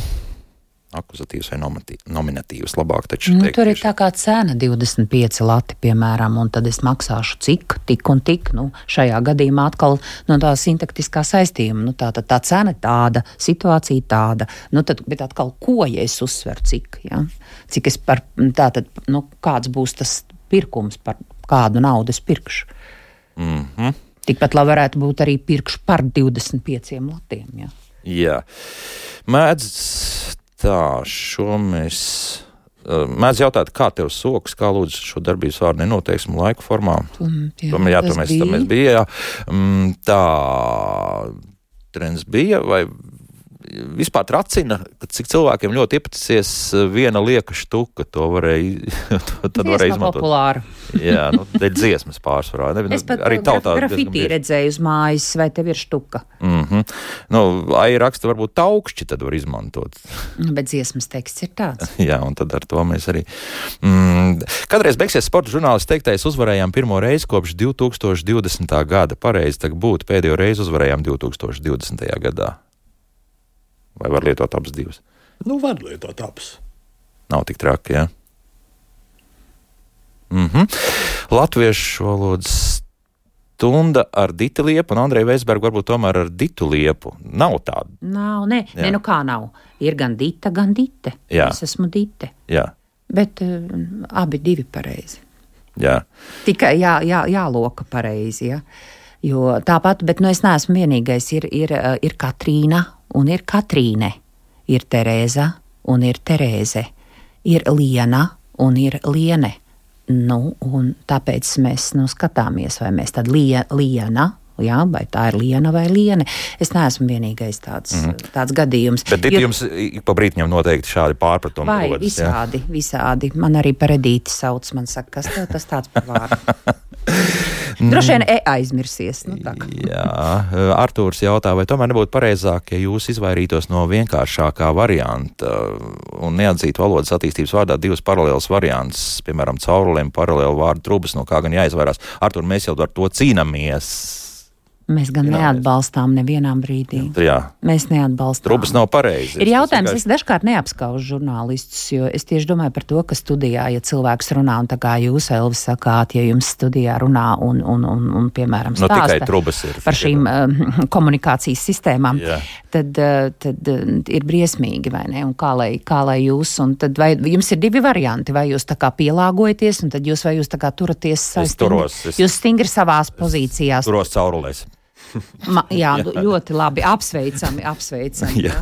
Speaker 1: Akuzatīvs vai nominatīvs labāk taču
Speaker 2: Nu,
Speaker 1: teikt
Speaker 2: tur ir tā kā cena 25 lati, piemēram, un tad es maksāšu cik, tik un tik. Nu, šajā gadījumā atkal no tā sintaktiskā saistījuma. Nu, tā, tā, tā cena ir tāda, situācija tāda. Nu, tad, bet atkal, ko ja es uzsveru, cik? Ja? Cik es par, tā tad, nu, kāds būs tas pirkums, par kādu naudu es pirkšu?
Speaker 1: Mhm.
Speaker 2: Tikpat labi varētu būt arī pirkšu par 25 latiem. Ja?
Speaker 1: Jā, mēdz tā, šo mēs. Mēdz jautāt, kā tev sokas, kā lūdzu šo darbības vārdu nenoteiksmu laiku formā?
Speaker 2: Mm, jā,
Speaker 1: Tomēr, jā,
Speaker 2: tas
Speaker 1: tas
Speaker 2: bija.
Speaker 1: mēs bija. Jā. Mm, tā trends bija. Vai vispār tracina, ka cik cilvēkiem ļoti iepaticies viena lieka štuka. To varēja, <laughs> to, varēja izmantot.
Speaker 2: populāra.
Speaker 1: Jā, nu, dēļ dziesmas pārsvarā. Ne,
Speaker 2: Es pat
Speaker 1: arī tautā. diezgan
Speaker 2: grafitī redzēju uz mājas, vai tev ir štuka.
Speaker 1: Mm -hmm. nu, Ai raksta, varbūt taukšķi tad var izmantot.
Speaker 2: Nu, Bet dziesmas teksts ir tāds. <laughs>
Speaker 1: Jā, un tad ar to mēs arī. Mm, kadreiz beigsies sporta žurnālists teiktais, uzvarējām pirmo reizi kopš 2020. gada. Pareizi, tā būtu pēdējo reizi uzvarējām 2020. gadā. Vai var lietot abas divas?
Speaker 3: Nu, var lietot abas.
Speaker 1: Nav tik traki, jā. Mm -hmm. Latviešu valodas stunda ar Dita Liepu un Andreju Veisbergu varbūt tomēr ar Ditu Liepu. Nav tāda.
Speaker 2: Nav, nē, nē, nu kā nav. Ir gan dita, gan dite.
Speaker 1: Jā.
Speaker 2: Es esmu dite.
Speaker 1: Jā,
Speaker 2: Bet uh, abi divi pareizi.
Speaker 1: jā.
Speaker 2: Tikai jā, jā, jāloka pareizi. Ja? Jo tāpat, bet nu, es neesmu vienīgais. Ir, ir, uh, ir Katrīna un ir Katrīne. Ir Terēza un ir Terēze. Ir Liena un ir liene. Nu, un tāpēc mēs nu, skatāmies, vai mēs tādu lie, liena. Jā, vai tā ir liena vai liene. Es neesmu vienīgais tāds, mm -hmm. tāds gadījums.
Speaker 1: Bet Dita, jums ik pa brīdim noteikti šādi pārpratumi
Speaker 2: Vai
Speaker 1: rodas, jā?
Speaker 2: visādi, visādi. Man arī par redīti sauc, man saka, kas tev tas tāds par vārdu. <laughs> Droši vien e aizmirsies. Nu, tā.
Speaker 1: Jā, Artūrs jautā, vai tomēr nebūtu pareizāk, ja jūs izvairītos no vienkāršākā varianta un neatzītu valodas attīstības vārdā divas paralēlas variantus, piemēram, caurulēm paralēlu vārdu trubas, no kā gan jāizvairās. Artūr, mēs jau ar to cīnāmies.
Speaker 2: Mēs gan
Speaker 1: Jā,
Speaker 2: neatbalstām nevienā brīdī.
Speaker 1: Jā,
Speaker 2: Mēs neatbalstām.
Speaker 1: trubas nav pareizas.
Speaker 2: Ir jautājums, es dažkārt neapskaužu žurnālistus, jo es tieši domāju par to, ka studijā, ja cilvēks runā, un tā kā jūs, Elvis, sakāt, ja jums studijā runā un, un, un, un piemēram,
Speaker 1: Nu,
Speaker 2: stāsta
Speaker 1: trubas ir.
Speaker 2: par šīm um, <laughs> komunikācijas sistēmām,
Speaker 1: Jā.
Speaker 2: tad, uh, tad uh, ir briesmīgi, vai ne? Un kā lai, kā lai jūs, un tad vai jums ir divi varianti, vai jūs tā kā pielāgojaties, un tad jūs vai jūs tā kā turaties
Speaker 1: es-
Speaker 2: jūs stingri savās pozīcijās.
Speaker 1: Turos caurulēs.
Speaker 2: Ma, <laughs> jā, ļoti labi, apsveicami, apsveicami.
Speaker 1: Jā.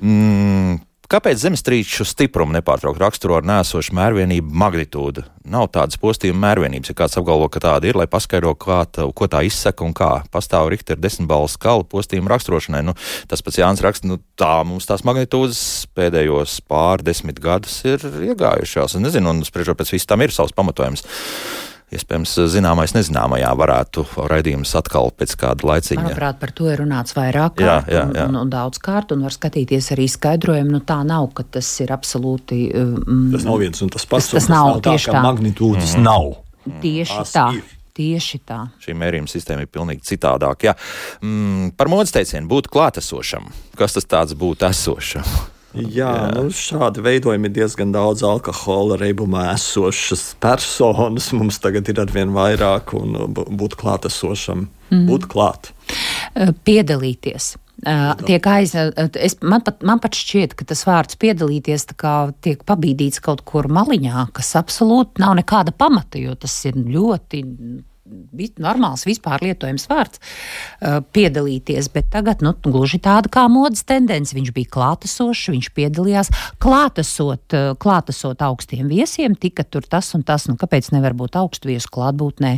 Speaker 1: Mm, kāpēc zemestrīču stiprumu nepārtraukt raksturo ar nēsošu mērvienību magnitūdu? Nav tādas postījuma mērvienības, ja kāds apgalvo, ka tāda ir, lai paskaidro, kā tā, ko tā izsaka un kā pastāv Richter desmitbalu skala postījuma raksturošanai. Nu, tas pats Jānis raksta, nu, tā mums tās magnitūdas pēdējos pārdesmit gadus ir iegājušās. Es nezinu, un spriežot pēc vis tam ir savs pamatojums. Iespējams, zināmais nezināmajā varētu raidījums atkal pēc kāda laiciņa.
Speaker 2: Manuprāt, par to ir runāts vairāk
Speaker 1: Jā,
Speaker 2: kārt
Speaker 1: jā,
Speaker 2: un,
Speaker 1: jā.
Speaker 2: un, un daudz kārt, un var skatīties arī skaidrojumu. Nu, tā nav, ka tas ir absolūti um,
Speaker 3: Tas nav viens un tas pats.
Speaker 2: Tas- tas
Speaker 3: un
Speaker 2: nav
Speaker 3: tā,
Speaker 2: tieši
Speaker 3: ka
Speaker 2: tā.
Speaker 3: magnitūdas
Speaker 1: Mhm.
Speaker 3: nav.
Speaker 2: tieši
Speaker 3: Tās
Speaker 2: tā.
Speaker 3: ir.
Speaker 2: Tieši tā.
Speaker 1: šī mērījuma sistēma ir pilnīgi citādāka. Jā. Mm, par modes teicienu būt klātesošam. Kas tas tāds būtu esošam?
Speaker 3: Jā, Jā. Nu, šādi veidojumi ir diezgan daudz alkohola reibumā esošas personas. Mums tagad ir arvien vairāk, un uh, būt klātesošam, mm. būt klāt.
Speaker 2: Piedalīties. Uh, tiek aiz, es, man, pat, man pat šķiet, ka tas vārds piedalīties tā kā tiek pabīdīts kaut kur maliņā, kas absolūti nav nekāda pamata, jo tas ir ļoti normāls, vispār lietojams vārds uh, piedalīties, bet tagad nu, gluži tāda kā modes tendence. Viņš bija klātesošs, viņš piedalījās klātesot, uh, klātesot augstiem viesiem, tika tur tas un tas, nu kāpēc nevar būt augstu viesu klātbūtnē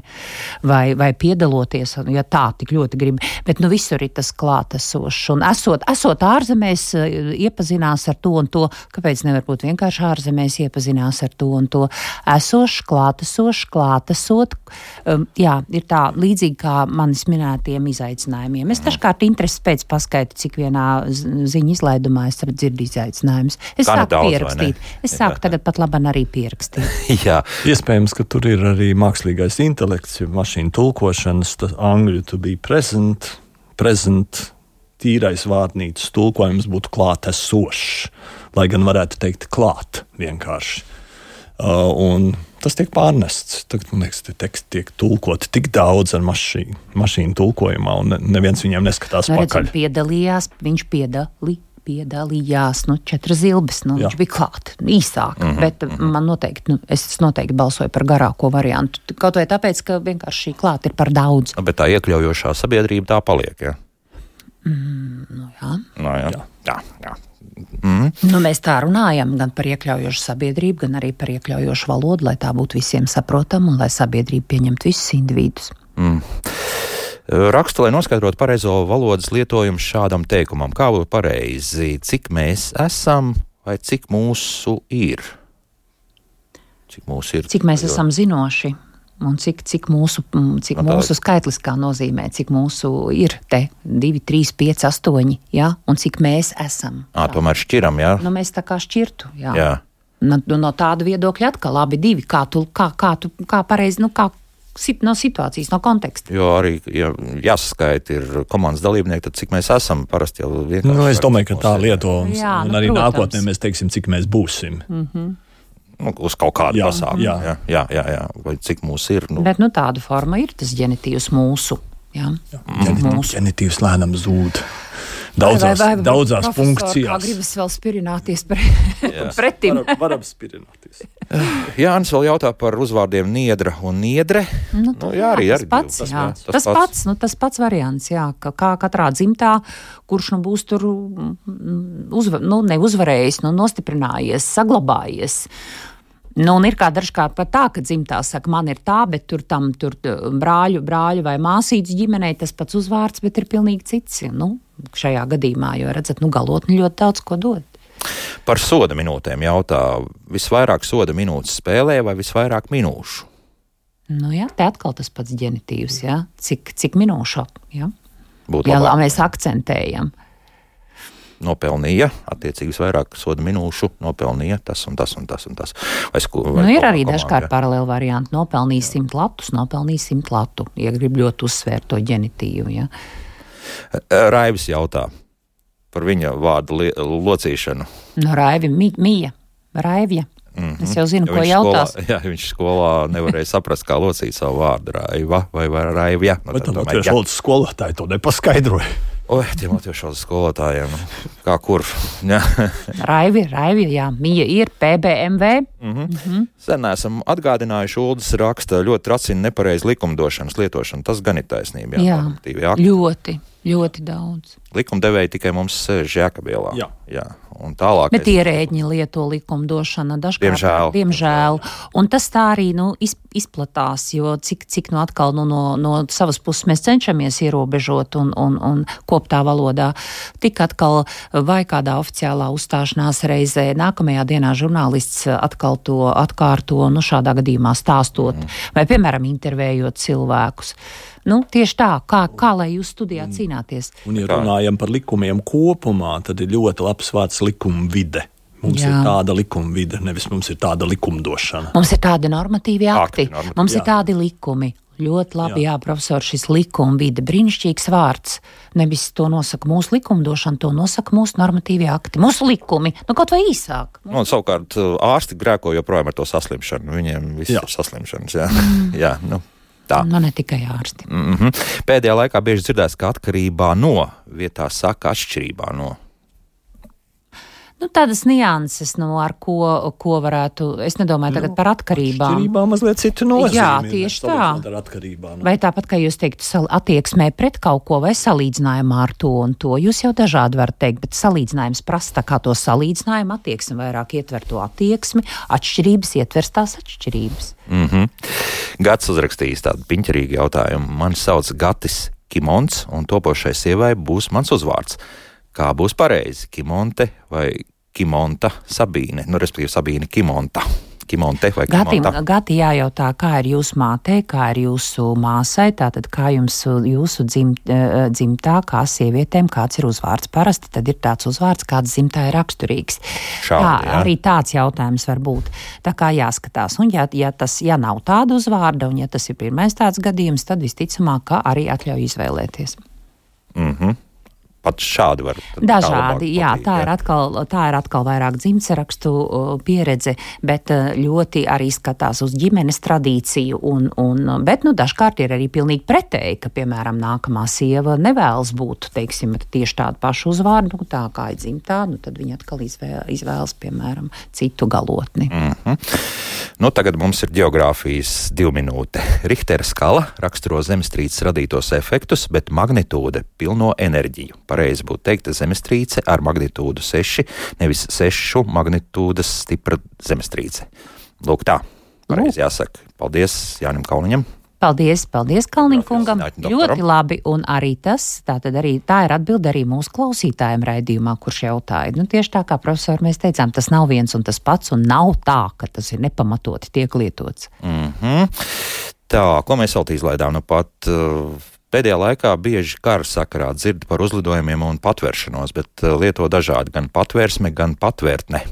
Speaker 2: vai, vai piedaloties, ja tā tik ļoti grib. Bet nu visur ir tas klātesošs un esot, esot ārzemēs, uh, iepazinās ar to un to, kāpēc nevar būt vienkārši ārzemēs iepazinās ar to un to. Esošs, klātesošs, klātesot. Um, jā, ir tā līdzīgi kā manis minētiem izaicinājumiem. Es dažkārt interesi pēc paskaitu, cik vienā ziņu izlaidumā es dzirdu izaicinājumus. Es sāku
Speaker 1: ne?
Speaker 2: pierakstīt. Es sāku tagad pat labam arī pierakstīt. <laughs>
Speaker 1: Jā,
Speaker 3: Iespējams, ka tur ir arī mākslīgais intelekts, jo mašīna tulkošanas, tas angļu to be present, present, tīrais vārnīcas tulkojums būtu klātesošs, lai gan varētu teikt klāt vienkārši. Uh, un tas tiek pārnests. Tagad, man liekas, tie teksti tiek tulkoti tik daudz ar mašīnu, mašīnu tulkojumā, un ne- neviens viņiem neskatās
Speaker 2: Nu,
Speaker 3: pakaļ.
Speaker 2: redzam, piedalījās, viņš piedalī, piedalījās, nu, četras zilbes, nu,
Speaker 3: Jā.
Speaker 2: viņš bija klāt, īsāk, mm -hmm, bet mm -hmm. man noteikti, nu, es noteikti balsoju par garāko variantu, kaut vai tāpēc, ka vienkārši šī klāt ir par daudz.
Speaker 1: bet tā iekļaujošā sabiedrība tā paliek. Jā,
Speaker 2: Nu, jā.
Speaker 1: no, jā. jā. jā, jā.
Speaker 2: Nu, mēs tā runājam gan par iekļaujošu sabiedrību, gan arī par iekļaujošu valodu, lai tā būtu visiem saprotama un lai sabiedrība pieņemtu visus individus.
Speaker 1: Rakstu, lai noskaidrotu pareizo valodas lietojumu šādam teikumam, kā būtu pareizi, cik mēs esam vai cik mūsu ir. Cik mūsu ir?
Speaker 2: Cik mēs esam zinoši un cik, cik, mūsu, mm, cik
Speaker 1: Nu, tā-
Speaker 2: mūsu skaitliskā nozīmē, cik mūsu ir te 2, 3, 5, 8, ja? un cik mēs esam.
Speaker 1: Ā, tomēr šķiram, jā.
Speaker 2: Nu, mēs tā kā šķirtu. Jā.
Speaker 1: jā.
Speaker 2: No, no tāda viedokļa atkal labi divi. Kā tu, kā, kā tu, kā pareizi, nu, kā sit- no situācijas, no konteksta.
Speaker 1: Jo arī ja jāsaskaita ir komandas dalībnieki, tad cik mēs esam parasti jau vienkārši.
Speaker 3: Nu, es domāju, ka tā
Speaker 1: Mums
Speaker 3: lieto, un,
Speaker 2: Jā,
Speaker 3: un
Speaker 2: nu,
Speaker 3: arī
Speaker 2: protams.
Speaker 3: nākotnē mēs teiksim, cik mēs būsim.
Speaker 1: Nu, uz kaut kādu
Speaker 3: Jā,
Speaker 1: pasākumu.
Speaker 3: jā.
Speaker 1: Jā, jā, jā, jā. Vai cik mūs ir? Nu,
Speaker 2: Bet nu, tāda forma ir tas ģenitīvs mūsu. Jā. Mūsu.
Speaker 3: Ģenitīvs lēnām zūd. Daudzās,
Speaker 2: Vai- vai- vai-
Speaker 3: daudzās
Speaker 2: profesor, Kā
Speaker 3: funkcijās.
Speaker 2: gribas vēl spirināties pre,
Speaker 1: Jā.
Speaker 2: pretim.
Speaker 3: Varam, varam spirināties. <sighs>
Speaker 1: Jānis vēl jautā par uzvārdiem Niedra un Niedre.
Speaker 2: Nu,
Speaker 1: Nu, jā, arī-
Speaker 2: tas
Speaker 1: arī
Speaker 2: pats,
Speaker 1: tas
Speaker 2: jā.
Speaker 1: pats,
Speaker 2: Tas,
Speaker 1: tas pats.
Speaker 2: pats, nu, tas pats variants, jā, ka kā katrā dzimtā, kurš nu būs tur mm, uzva, nu, neuzvarējis, nu, nostiprinājies, saglabājies. Nu, un ir kā dažkārt pat tā, ka dzimtā saka, man ir tā, bet tur tam tur brāļu, brāļu vai māsītes ģimenei tas pats uzvārds, bet ir pilnīgi cits. Nu, šajā gadījumā, jo redzat, nu, galotni ļoti daudz ko dod.
Speaker 1: Par soda minūtēm jautā, visvairāk soda minūtes spēlē vai visvairāk minūšu?
Speaker 2: Nu, jā, te atkal tas pats ģenitīvs, jā. Cik, cik minūšu, jā.
Speaker 1: Būtu
Speaker 2: Jā,
Speaker 1: labāk.
Speaker 2: mēs akcentējam.
Speaker 1: nopelnīja, attiecīgi vairāk soda minūšu, nopelnīja tas un tas un tas. Un tas. Vai sku, vai
Speaker 2: Nu, ir arī
Speaker 1: kā
Speaker 2: dažkārt paralēli varianti. Nopelnīja simt latus, nopelnīja simt latu. Ja grib ļoti uzsvērt to ģenitīvu. Ja.
Speaker 1: jā. Raivis jautā par viņa vārdu locīšanu.
Speaker 2: Nu, Raivi, mi, Mija, Raivja. Mm -hmm. Es jau zinu,
Speaker 1: Jo
Speaker 2: ko.
Speaker 1: Skolā, <laughs> jā, viņš skolā nevarēja saprast, kā locīt savu vārdu. Raiva vai, vai raivja. Nu,
Speaker 3: Bet
Speaker 1: tad
Speaker 3: tam
Speaker 1: domāju,
Speaker 3: latviešu
Speaker 1: jā.
Speaker 3: valodas skolotāji to nepaskaidroja.
Speaker 1: Oi, tiem latviešu valodas skolotājiem, nu, kā kur.
Speaker 2: Raivi, Raivi, jā, Mija ir PBMV.
Speaker 1: Sen esam atgādinājuši, Ulas raksta ļoti tracina nepareizi likumdošanas lietošanu. Tas gan ir taisnība. Jā,
Speaker 2: Jā. Ļoti, ļoti daudz.
Speaker 1: Likumdevēji tikai mums sēž Jēkabielā.
Speaker 3: Jā.
Speaker 1: jā. Un tālāk.
Speaker 2: Bet ierēģi lieto likumdošanu dažkārt.
Speaker 1: Diemžēl.
Speaker 2: diemžēl. Un tas tā arī nu, iz, izplatās, jo cik, cik nu atkal nu, no, no savas puses mēs cenšamies ierobežot un, un, un koptā valodā, tik atkal vai kādā oficiālā uzstāšanās reizē, nākamajā dienā žurnālists atkal to atkārto, nu šādā gadījumā stāstot, mm. vai piemēram intervējot cilvēkus. Nu, tieši tā, kā, kā lai jūs studijā cīnāties.
Speaker 3: Un, ja runājam par likumiem kopumā, tad ir ļoti labs vārds likuma vide. Mums Jā. Ir tāda likuma vide, nevis mums ir tāda likumdošana.
Speaker 2: Mums ir tādi normatīvi
Speaker 1: Akti,
Speaker 2: akti,
Speaker 1: normatīvi,
Speaker 2: mums ir
Speaker 3: jā.
Speaker 2: tādi likumi. Ļoti labi, jā,
Speaker 3: Jā.
Speaker 2: profesor, šis likuma vide, brīnišķīgs vārds. Nevis to nosaka mūsu likumdošana, to nosaka mūsu normatīvie akti, mūsu likumi, nu kaut vai īsāk.
Speaker 1: Nu, un savukārt ārsti grēko joprojām ar to saslimšanu. Viņiem viss
Speaker 3: Jā.
Speaker 1: ir saslimšanas. Jā, mm. <laughs> jā nu, tā.
Speaker 2: Nu, ne tikai ārsti.
Speaker 1: Mm -hmm. Pēdējā laikā bieži dzirdēts, ka atkarībā no vietā saka atšķirībā no.
Speaker 2: Nu, tādas nianses, nu, ar ko, ko varētu, es nedomāju tagad par atkarībām.
Speaker 3: Atšķirībā mazliet citu nozīmi.
Speaker 2: Jā, tieši tā.
Speaker 3: Ar atkarībā. Nu.
Speaker 2: Vai tāpat, kā jūs teiktu, sal- attieksmē pret kaut ko vai salīdzinājumā ar to un to, jūs jau dažādi varat teikt, bet salīdzinājums prasa tā kā to salīdzinājumu, attieksme vairāk ietver to attieksmi, atšķirības ietvers tās atšķirības.
Speaker 1: Mm -hmm. Gads uzrakstījis tādu piņķerīgu jautājumu. Mani sauc Gatis Kimons, un topošai sievai būs mans uzvārds. Kā būs pareizi? Kimonte vai Kimonta Sabīne? Nu, respektīvi, Sabīne Kimonta. Kimonte vai
Speaker 2: Gati,
Speaker 1: Kimonta?
Speaker 2: gati jājautā, kā ir jūsu mātei, kā ir jūsu māsai, tātad kā jums jūsu dzim, eh, dzimtā, kā sievietēm, kāds ir uzvārds. Parasti tad ir tāds uzvārds, kāds dzimtā ir raksturīgs.
Speaker 1: Šādi,
Speaker 2: tā,
Speaker 1: jā.
Speaker 2: arī tāds jautājums var būt. Tā kā jāskatās, un ja, ja tas ja nav tāda uzvārda, un ja tas ir pirmais tāds gadījums, tad visticamāk, ka arī atļauj izvēlēties.
Speaker 1: Mm -hmm. Pat šādi var. tā
Speaker 2: Dažādi, jā,
Speaker 1: patīk,
Speaker 2: tā ir, atkal, tā ir atkal vairāk dzimtsarakstu pieredze, bet uh, ļoti arī skatās uz ģimenes tradīciju. Un, un, bet nu, dažkārt ir arī pilnīgi pretēji, ka, piemēram, nākamā sieva nevēlas būt teiksim, tieši tādu pašu uzvārdu, nu, tā kā ir dzimtā, nu, tad viņa atkal izvēl, izvēlas, piemēram, citu galotni. Mm.
Speaker 1: Nu, tagad mums ir geogrāfijas divi minūte. <laughs> Richtera skala raksturo zemestrīces radītos efektus, bet magnitūde pilno enerģiju. Pareizi būtu teikt, zemestrīce ar magnitūdu 6, nevis 6 magnitūdas stipra zemestrīce. Lūk, tā. Pareizi jāsaka. Paldies Jānim Kauniņam.
Speaker 2: Paldies, paldies Kalniņkungam. Ļoti labi. Un arī tas, tā, tad arī, tā ir atbilde arī mūsu klausītājiem raidījumā, kurš jautāja. Nu, tieši tā kā profesori mēs teicām, tas nav viens un tas pats, un nav tā, ka tas ir nepamatoti tiek lietots.
Speaker 1: Mm -hmm. Tā, ko mēs vēl izlaidām? Nu, pat, uh, Pēdējā laikā bieži kara sakarā dzird par uzlidojumiem un patvēršanos, bet uh, lieto dažādi gan patvērsme, gan patvērtne.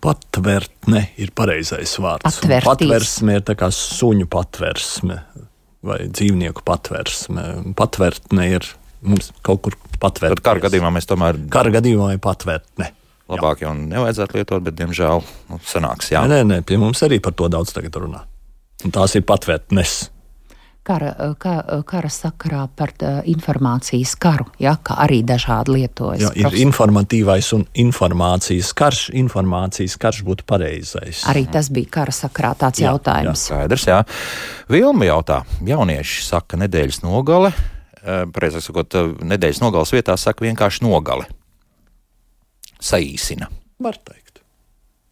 Speaker 3: Patvērtne ir pareizais vārds.
Speaker 2: Patvērtīs.
Speaker 3: Patvērsme ir tā kā suņu patvērsme vai dzīvnieku patvērsme. Patvērtne ir mums kaut kur patvērt.
Speaker 1: Tad kara gadījumā mēs tomēr
Speaker 3: Kara gadījumā ir patvērtne.
Speaker 1: labāk jau nevajadzētu lietot, bet diemžēl nu, sanāks. Jā.
Speaker 3: Nē, nē, nē, pie mums arī par to daudz tagad runā. Un tās ir patvērtnes.
Speaker 2: Kara, ka, kara sakarā par uh, informācijas karu, ja, kā arī dažādi lietojas.
Speaker 3: Jā, ir
Speaker 2: Profes-
Speaker 3: informatīvais un informācijas karš. Informācijas karš būtu pareizais.
Speaker 2: Arī tas bija kara sakarā tāds
Speaker 3: Jā,
Speaker 2: jautājums.
Speaker 1: Skaidrs, jā. Vilma jautā, jaunieši saka nedēļas nogale, pareizāk sakot, nedēļas nogales vietā saka vienkārši nogale. Saīsina.
Speaker 3: Var teikt.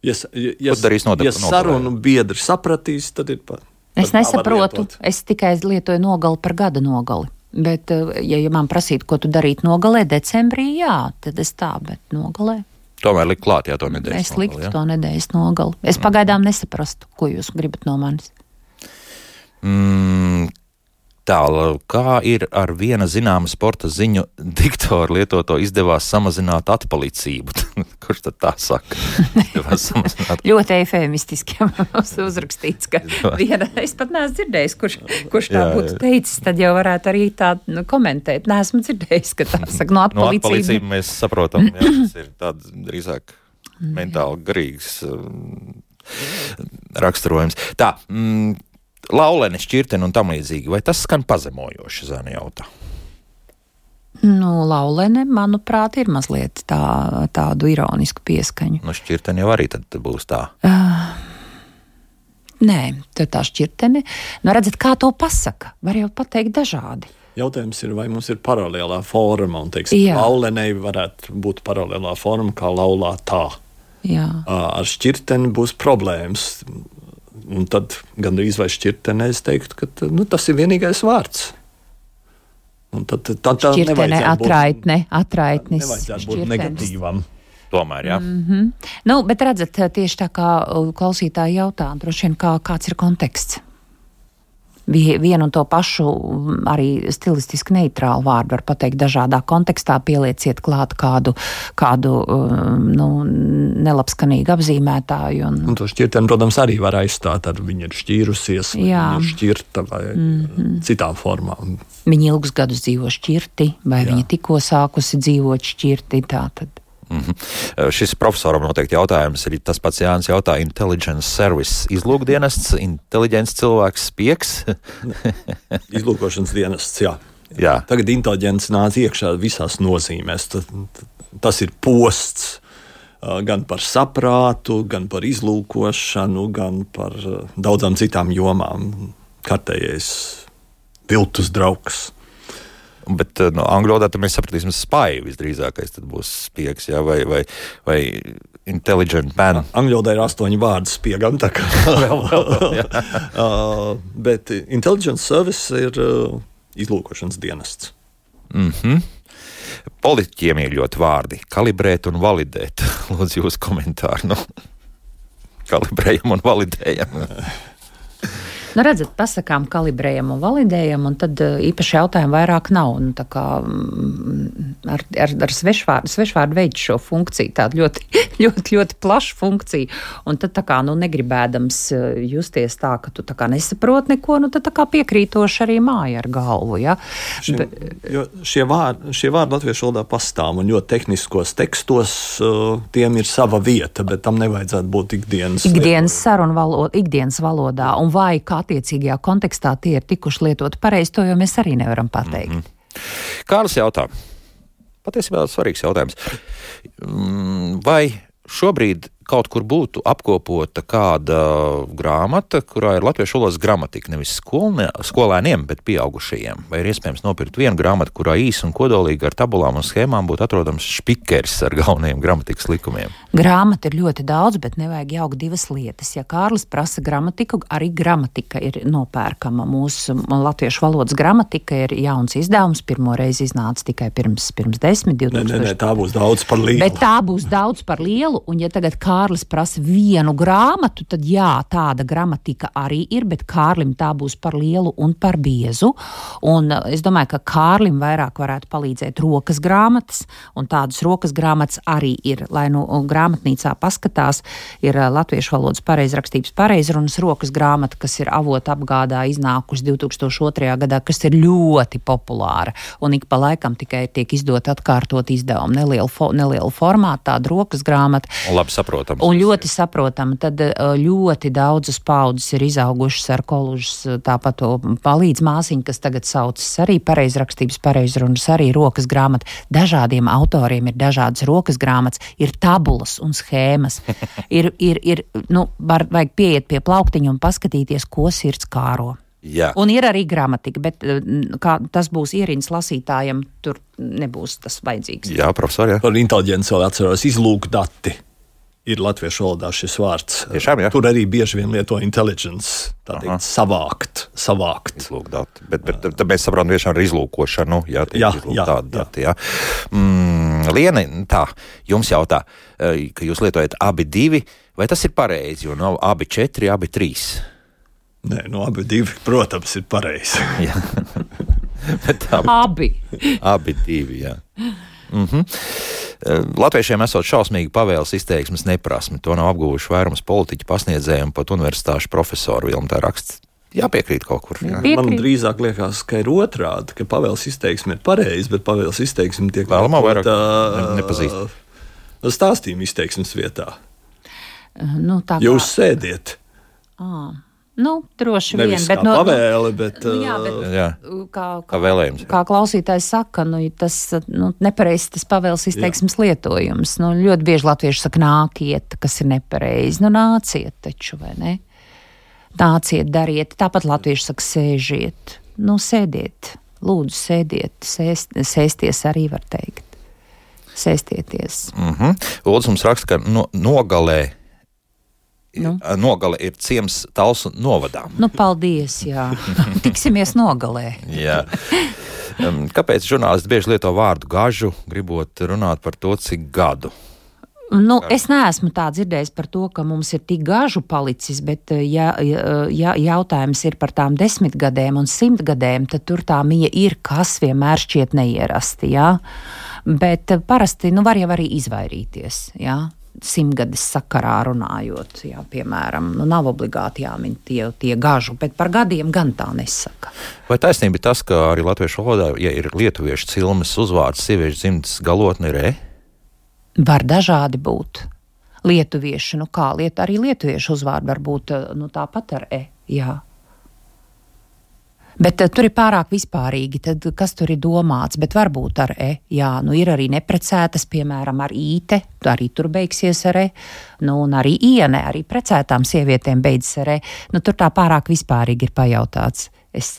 Speaker 3: Ja, ja, ja, ja sarunu biedri sapratīs, tad ir pa,
Speaker 2: Es nesaprotu, es tikai lietoju nogali par gada nogali. Bet, eh, ja, ja man prasītu, ko tu darītu nogalē, decembrī, jā, tad es tā, bet nogalē.
Speaker 1: Tomēr likt klāt, jā, to nedēļas.
Speaker 2: Es liktu
Speaker 1: nogali, jā.
Speaker 2: to nedēļas nogali. Es pagaidām nesaprastu, ko jūs gribat no manis.
Speaker 1: Mm, Tālāk, kā ir ar viena zināma sporta ziņu diktoru lietoto izdevās samazināt atpalicību? <laughs> Kurš tad tā saka?
Speaker 2: Ļoti eifēmistiski mums uzrakstīts, ka viena, es pat neesmu dzirdējis, kurš, kurš tā
Speaker 1: Jā,
Speaker 2: būtu
Speaker 1: jā.
Speaker 2: teicis, tad jau varētu arī tā nu, komentēt. Nē, esmu dzirdējis, ka tā <laughs> saka, no
Speaker 1: No
Speaker 2: atpalicība.
Speaker 1: atpalicību mēs saprotam, jā, tas ir tāds drīzāk mentāli garīgs um, raksturojums. Tā, mm, laulene, šķirtene un tam līdzīgi. Vai tas skan pazemojoši, Zana jautā?
Speaker 2: Nu, laulene, manuprāt, ir mazliet tā, tādu ironisku pieskaņu.
Speaker 1: Nu, šķirtene jau arī tad būs tā.
Speaker 2: Nē, tur tā šķirtene. Nu, redzat, kā to pasaka. Var jau pateikt dažādi.
Speaker 3: Jautājums ir, vai mums ir paralēlā forma, un teiksim,
Speaker 2: Jā.
Speaker 3: laulenei varētu būt paralēlā forma, kā laulā tā.
Speaker 2: Jā.
Speaker 3: Ā, Ar šķirteni būs problēmas. Un tad gandrīz vai šķirtenē es teiktu, ka nu, tas ir vienīgais vārds. Un tad, tā nevajadzētu būt-
Speaker 2: atraitne, atraitnis.
Speaker 3: Nevajadzētu būt negatīvam.
Speaker 1: Tomēr, jā.
Speaker 2: Mm. Nu, bet redzat, tieši tā kā klausītāji jautā, droši vien kā, kāds ir konteksts. Vie- Vienu un to pašu mm, arī stilistiski neitrālu vārdu var pateikt dažādā kontekstā. Pielieciet klāt kādu, kādu um, nu, nelabskanīgu apzīmētāju. Un,
Speaker 3: Un to šķirteni, protams, arī var aizstāt ar viņu ir šķīrusies, viņa ir šķirta vai mm -hmm. citām formām.
Speaker 2: Viņi ilgus gadus dzīvo šķirti, vai
Speaker 3: Jā.
Speaker 2: viņa tikko sākusi dzīvot šķirti. Tātad.
Speaker 1: Mhm. Šis profesoram noteikti jautājums ir tas pats Jānis jautā. Intelligence service izlūkdienests, inteliģents cilvēks, spieks. <laughs>
Speaker 3: Izlūkošanas dienests, jā.
Speaker 1: jā.
Speaker 3: Tagad inteliģents nāca iekšā visās nozīmēs. Tas, ir posts gan par saprātu, gan par izlūkošanu, gan par daudzām citām jomām. Kārtējais viltus draugs.
Speaker 1: Bet no angļu valodā mēs sapratīsim spēju visdrīzākais. Tad būs spiegs jā, vai, vai, vai intelligent man.
Speaker 3: Angļu valodā ir astoņi vārdi spiegam, tā kā <laughs> vēl, vēl, <laughs> uh, bet intelligence service ir uh, izlūkošanas dienests.
Speaker 1: Mm -hmm. Politiķiem ir ļoti vārdi - kalibrēt un validēt. <laughs> Lūdzu, jūsu komentāru. Nu, kalibrējam un validējam.
Speaker 2: Nu, redzat, pasakām, kalibrējam un validējam, un tad eh, īpaši jautājumu vairāk nav. Nu, kā mm, ar, ar, ar svešvārdu, svešvārdu veidu šo funkciju, tādu ļoti, <laughs> ļoti, ļoti plašu funkciju. Un tad, tā kā nu, negribēdams eh, justies tā, ka tu tā nesaproti neko, nu, tad piekrītoši arī māja ar galvu. Ja?
Speaker 3: Šie, jo šie, vārdi, šie vārdi latviešu valodā pastāv, un ļoti tehniskos tekstos uh, tiem ir sava vieta, bet tam nevajadzētu būt ikdienas.
Speaker 2: Ikdienas sarunu valodā, ikdienas valodā, un vai kā attiecīgajā kontekstā tie ir tikuši lietoti pareizi, to jau mēs arī nevaram pateikt. Mm -hmm.
Speaker 1: Kārlis jautā, patiesībā svarīgs jautājums. Mm, Vai šobrīd kaut kur būtu apkopota kāda grāmata, kurā ir latviešu valodas gramatika nevis skolne, skolēniem, bet pieaugušajiem? Vai ir iespējams nopirkt vienu grāmatu, kurā īsi un kodolīgi ar tabulām un schēmām būtu atrodams spīkers ar galvenajiem gramatikas likumiem?
Speaker 2: Grāmatu ir ļoti daudz, bet nevajag jaukt divas lietas. Ja Kārlis prasa gramatiku, arī gramatika ir nopērkama. Mūsu latviešu valodas gramatika ir jauns izdevums. Pirmo reizi iznāca tikai pirms, pirms desmit,
Speaker 3: nē,
Speaker 2: 2000.
Speaker 3: tā būs daudz par lielu.
Speaker 2: Bet tā būs daudz par lielu, un ja tagad Kārlis prasa vienu grāmatu, tad jā, tāda gramatika arī ir, bet Kārlim tā būs par lielu un par biezu. Un uh, es domāju, ka Kārlim vairāk varētu palīdzēt rokas grāmatas, un tādas rokas grāmatas arī ir. Lai nu grāmatnīcā paskatās, ir uh, latviešu valodas pareizrakstības pareizrunas rokas grāmata, kas ir avota apgādā iznākusi 2002. gadā, kas ir ļoti populāra, un ik pa laikam tikai tiek izdot atkārtot izdevumu nelielu, fo nelielu formātu, tādu rokas grāmatu.
Speaker 1: Labi saprotams.
Speaker 2: Un ļoti saprotami, tad eh, ļoti daudzas paudzes ir izaugušas ar kolužas, eh, tāpat to palīdz māsiņa, kas tagad saucas arī pareizrakstības, pareizrunas, arī rokas grāmata. Dažādiem autoriem ir dažādas rokas grāmatas, ir tabulas un schēmas. <laughs> ir, ir, ir, nu, var, vajag pieiet pie plauktiņa un paskatīties, ko sirds kāro.
Speaker 1: Jā.
Speaker 2: Un ir arī gramatika, bet eh, kā tas būs ierīnas lasītājiem, tur nebūs tas vajadzīgs.
Speaker 1: Jā, profesor, jā.
Speaker 3: Par inteliģenci vēl atceros izlūk dati. Ir latviešu valodā šis vārds.
Speaker 1: Tiešām, ja?
Speaker 3: Tur arī bieži vien lieto intelligence, tā teikt, savākt. savākt.
Speaker 1: Izlūkdati. Bet, bet tad mēs saprotam, tiešām ar izlūkošanu. Jā, tiek
Speaker 3: Jā,
Speaker 1: izlūkt
Speaker 3: jā,
Speaker 1: tādi
Speaker 3: jā.
Speaker 1: dati. Jā. Mm, Liena, tā, jums jautā, eh, ka jūs lietojat abi divi, vai tas ir pareizi, jo nav abi četri, abi trīs.
Speaker 3: Nē, no abi divi, protams, ir pareizi. <laughs>
Speaker 1: Jā. <laughs> Bet abi,
Speaker 2: Abi.
Speaker 1: abi divi, jā. Mm -hmm. Latviešiem esot šausmīgi pavēles izteiksmes neprasmi. To nav apguvuši vairums politiķu pasniedzēju un pat universitāšu profesoru Vilmu. Tā raksts jāpiekrīt kaut kur. Jā.
Speaker 2: Piekrīt.
Speaker 3: Man drīzāk liekas, ka ir otrādi, ka pavēles izteiksme ir pareiza, bet pavēles izteiksme tiek
Speaker 1: Vēlamā vairāk
Speaker 3: lietota,
Speaker 1: ne- nepazīst.
Speaker 3: Stāstījuma izteiksmes vietā.
Speaker 2: Nu, tā kā-
Speaker 3: Jūs sēdiet.
Speaker 2: Nu, droši
Speaker 3: Nevis
Speaker 2: vien.
Speaker 3: kā
Speaker 2: no-
Speaker 3: pavēle, bet,
Speaker 2: Nu, jā,
Speaker 3: ā,
Speaker 2: bet
Speaker 1: Jā.
Speaker 2: kā,
Speaker 1: Kā vēlējums. jā.
Speaker 2: Kā klausītājs saka, nu, tas nu, nepareizs tas pavēles izteiksmes Jā. lietojums. Nu, ļoti bieži latvieši saka, nāciet, kas ir nepareizi. Nu, nāciet taču, vai ne? Nāciet, dariet. Tāpat latvieši saka, sēžiet. Nu, sēdiet, lūdzu, sēdiet. Sēst, sēsties arī var teikt. Sēstieties.
Speaker 1: Mm -hmm. Lūdzu, mums raksta, ka no, nogalē.
Speaker 2: Nu.
Speaker 1: Nogale ir ciems Talsu novadā.
Speaker 2: Nu, paldies, jā. <laughs> Tiksimies nogalē.
Speaker 1: Jā. Kāpēc žurnālisti bieži lieto vārdu gažu, gribot runāt par to, cik gadu?
Speaker 2: Nu, es neesmu tā dzirdējis par to, ka mums ir tik gažu palicis, bet, eh, ja, ja, ja jautājums ir par tām desmitgadēm un simtgadēm, tad tur tā mija ir, kas vienmēr šķiet neierasti. Jā? Bet eh, parasti nu, var jau arī izvairīties. Jā? Simtgades sakarā runājot, jā, piemēram, nu, nav obligāti jāmin tie, tie gažu, bet par gadiem gan tā nesaka.
Speaker 1: Vai taisnība ir tas, ka arī latviešu valodā, ja ir lietuviešu cilmes uzvārds, sieviešu dzimtas galotne ir e?
Speaker 2: Var dažādi būt. Lietuvieši, nu kā lieta, arī lietuviešu uzvārdi var būt eh, nu, tāpat ar e. Jā. Bet uh, tur ir pārāk vispārīgi, tad kas tur ir domāts, bet varbūt ar e. Jā, nu ir arī neprecētas, piemēram, ar īte, arī tur beigsies ar e. Nu, un arī iene, arī precētām sievietēm beidzas ar e. Nu, tur tā pārāk vispārīgi ir pajautāts. Es,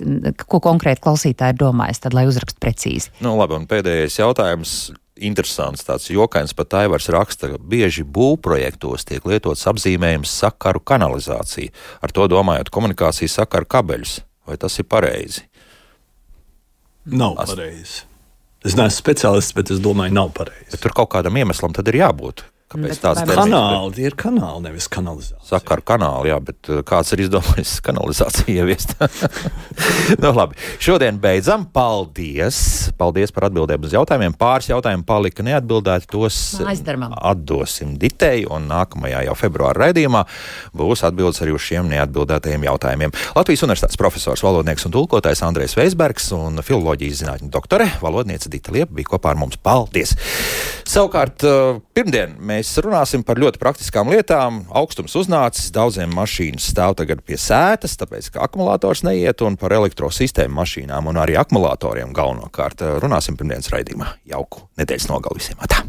Speaker 2: ko konkrēti klausītāji ir domājis, tad lai uzrakst precīzi.
Speaker 1: Nu, labi, un pēdējais jautājums. Interesants, tāds jokains pat Aivars raksta, ka bieži būvprojektos tiek lietots apzīmējums sakaru kanalizācija. Ar to domājot komunikācijas sakaru kabeļus. Vai tas ir pareizi?
Speaker 3: nav pareizi. Es neesmu speciālists, bet es domāju, nav pareizi.
Speaker 1: Bet tur kaut kādam iemeslam tad ir jābūt. Kāpēc
Speaker 2: Bet
Speaker 1: tāds termins?
Speaker 3: Kanāli, tie ir kanāli, nevis kanalizācija.
Speaker 1: Sakaru kanāli, jā, bet uh, kāds ir izdomājis <laughs> kanalizāciju ieviest? <laughs> nu, labi, šodien beidzam. Paldies! Paldies par atbildēm uz jautājumiem. Pāris jautājumu palika neatbildēti. Tos
Speaker 2: darbam.
Speaker 1: atdosim Ditei, un nākamajā jau februāra raidījumā būs atbildes arī uz šiem neatbildētajiem jautājumiem. Latvijas Universitātes profesors, valodnieks un tulkotājs Andrēs Veisbergs un filoloģijas zinātņu doktore, valodniece Dita Liepa bija kopā ar mums. Paldies! Savukārt, uh, pirmdien mēs runāsim par ļoti praktiskām lietām. Augstums uznācis, daudziem mašīnas stāv tagad pie sētas, tāpēc ka akumulators neiet, un par elektrosistēmu mašīnām un arī akumulatoriem galvenokārt runāsim pirmdienas raidījumā. Jauku nedēļas nogalu visiem! Atā.